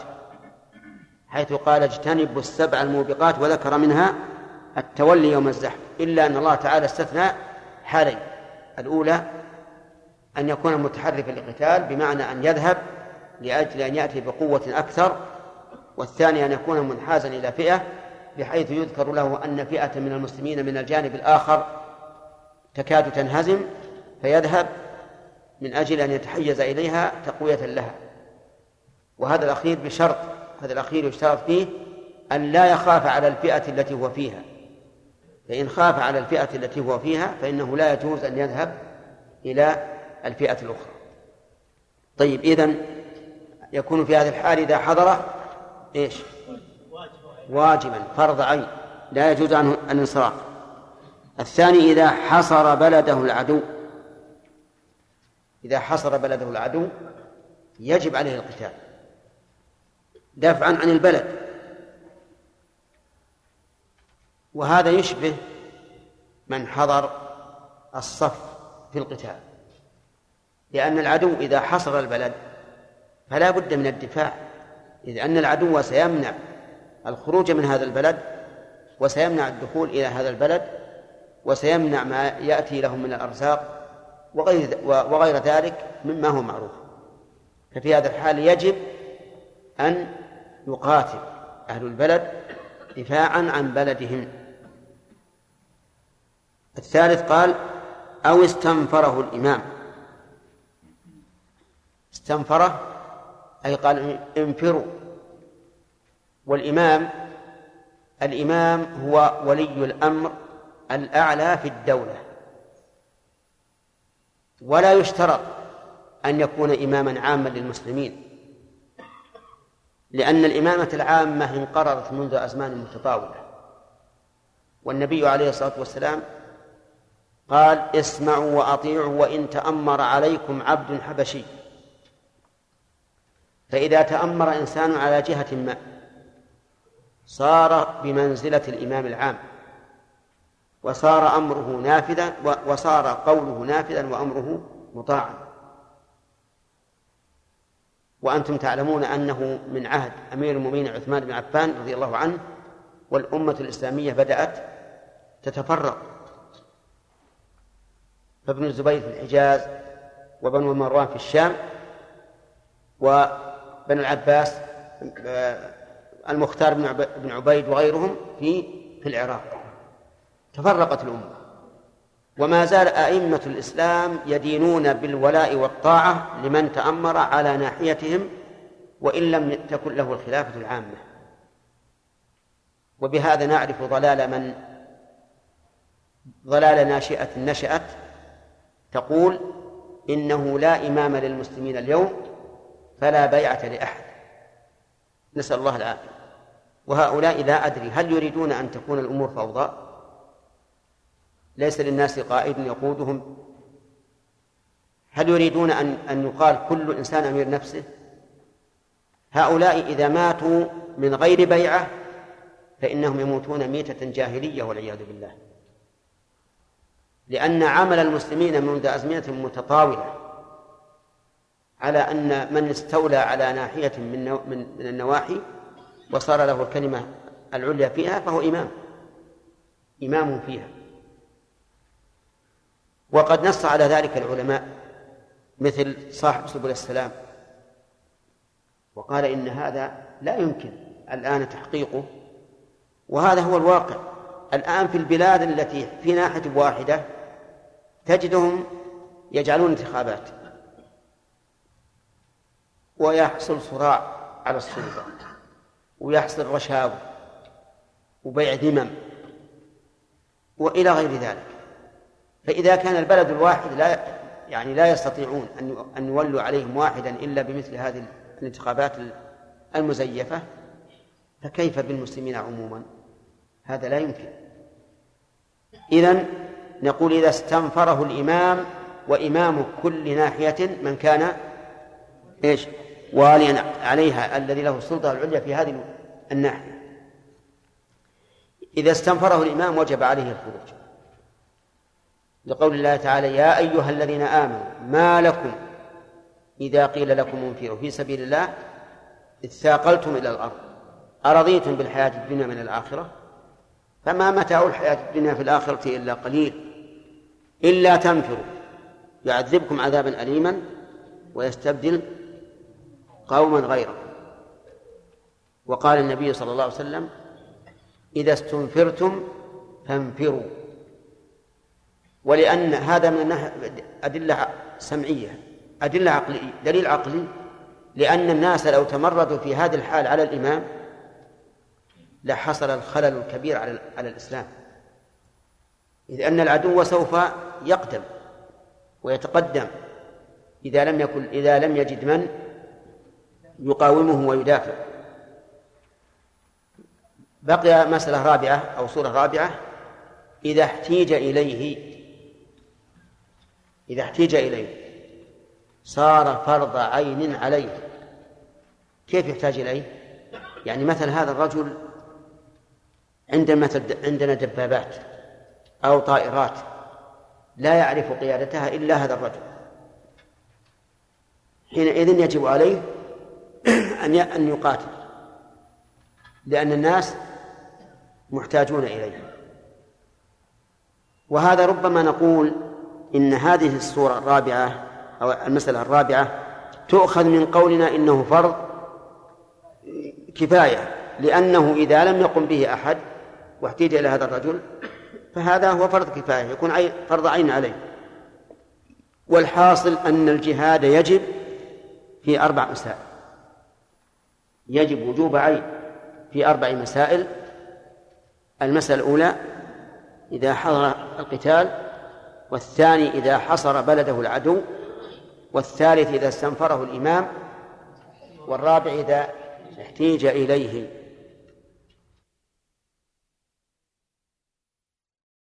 A: حيث قال اجتنبوا السبع الموبقات وذكر منها التولي يوم الزحف إلا أن الله تعالى استثنى حالين الأولى أن يكون متحرفا للقتال بمعنى أن يذهب لأجل أن يأتي بقوة أكثر والثاني أن يكون منحازا إلى فئة بحيث يذكر له أن فئة من المسلمين من الجانب الآخر تكاد تنهزم فيذهب من أجل أن يتحيز إليها تقوية لها. وهذا الأخير بشرط هذا الأخير يشترط فيه أن لا يخاف على الفئة التي هو فيها. فإن خاف على الفئة التي هو فيها فإنه لا يجوز أن يذهب إلى الفئة الأخرى. طيب إذن يكون في هذه الحال إذا حضر إيش؟ واجبا فرض عين لا يجوز عنه الانصراف. الثاني إذا حصر بلده العدو إذا حصر بلده العدو يجب عليه القتال. دفعا عن البلد. وهذا يشبه من حضر الصف في القتال. لأن العدو إذا حصر البلد فلا بد من الدفاع إذ أن العدو سيمنع الخروج من هذا البلد وسيمنع الدخول إلى هذا البلد وسيمنع ما يأتي لهم من الأرزاق وغير وغير ذلك مما هو معروف. ففي هذا الحال يجب أن يقاتل أهل البلد دفاعا عن بلدهم. الثالث قال أو استنفره الإمام. استنفره أي قال انفروا. والإمام الإمام هو ولي الأمر الأعلى في الدولة. ولا يشترط أن يكون إماما عاما للمسلمين لأن الإمامة العامة انقرضت منذ أزمان متطاولة. والنبي عليه الصلاة والسلام قال اسمعوا وأطيعوا وإن تأمر عليكم عبد حبشي. فإذا تأمر إنسان على جهة ما صار بمنزلة الإمام العام وصار أمره نافذا وصار قوله نافذا وأمره مطاعا. وأنتم تعلمون أنه من عهد أمير المؤمنين عثمان بن عفان رضي الله عنه والأمة الإسلامية بدأت تتفرق. فابن الزبير في الحجاز وبنو مروان في الشام وبنو العباس المختار بن عبيد وغيرهم في في العراق. تفرقت الأمة. وما زال أئمة الإسلام يدينون بالولاء والطاعة لمن تأمر على ناحيتهم وإن لم تكن له الخلافة العامة. وبهذا نعرف ضلال من ضلال ناشئة نشأت تقول إنه لا إمام للمسلمين اليوم فلا بيعة لأحد. نسأل الله العافية. وهؤلاء لا أدري هل يريدون أن تكون الأمور فوضى؟ ليس للناس قائد يقودهم؟ هل يريدون أن أن يقال كل إنسان أمير نفسه؟ هؤلاء إذا ماتوا من غير بيعة فإنهم يموتون ميتة جاهلية والعياذ بالله. لأن عمل المسلمين منذ أزمنة متطاولة على أن من استولى على ناحية من من النواحي وصار له الكلمة العليا فيها فهو إمام. إمام فيها. وقد نص على ذلك العلماء مثل صاحب سبل السلام وقال إن هذا لا يمكن الآن تحقيقه. وهذا هو الواقع. الآن في البلاد التي في ناحية واحدة تجدهم يجعلون انتخابات. ويحصل صراع على السلطة ويحصل رشاوى وبيع ذمم وإلى غير ذلك. فإذا كان البلد الواحد لا يعني لا يستطيعون أن أن يولوا عليهم واحدا إلا بمثل هذه الانتخابات المزيفة فكيف بالمسلمين عموما؟ هذا لا يمكن. إذن نقول إذا استنفره الإمام وإمام كل ناحية من كان إيش؟ واليا عليها الذي له السلطة العليا في هذه الناحية. إذا استنفره الإمام وجب عليه الخروج. لقول الله تعالى يا أيها الذين آمنوا ما لكم إذا قيل لكم انفروا في سبيل الله؟ إذ ثاقلتم إلى الأرض. أرضيتم بالحياة الدنيا من الآخرة؟ فما متاع الحياة الدنيا في الآخرة إلا قليل. إلا تنفروا. يعذبكم عذابا أليما ويستبدل قوما غيركم وقال النبي صلى الله عليه وسلم إذا استنفرتم فانفروا. ولأن هذا من أدلة سمعية أدلة عقلية دليل عقلي. لأن الناس لو تمردوا في هذه الحال على الإمام لحصل الخلل الكبير على على الإسلام. إذ أن العدو سوف يقدم ويتقدم إذا لم يكن إذا لم يجد من يقاومه ويدافع. بقي مسألة رابعة أو صورة رابعة. إذا احتيج إليه إذا احتيج إليه صار فرض عين عليه. كيف يحتاج إليه؟ يعني مثل هذا الرجل عندما عندنا دبابات أو طائرات لا يعرف قيادتها إلا هذا الرجل. حينئذ يجب عليه أن أن يقاتل. لأن الناس محتاجون إليه. وهذا ربما نقول إن هذه الصورة الرابعة أو المسألة الرابعة تؤخذ من قولنا إنه فرض كفاية. لأنه إذا لم يقم به أحد واحتيج إلى هذا الرجل فهذا هو فرض كفاية يكون فرض عين عليه. والحاصل أن الجهاد يجب في أربع مسائل. يجب وجوب عين في أربع مسائل. المسألة الأولى إذا حضر القتال والثاني إذا حصر بلده العدو والثالث إذا استنفره الإمام والرابع إذا احتيج إليه.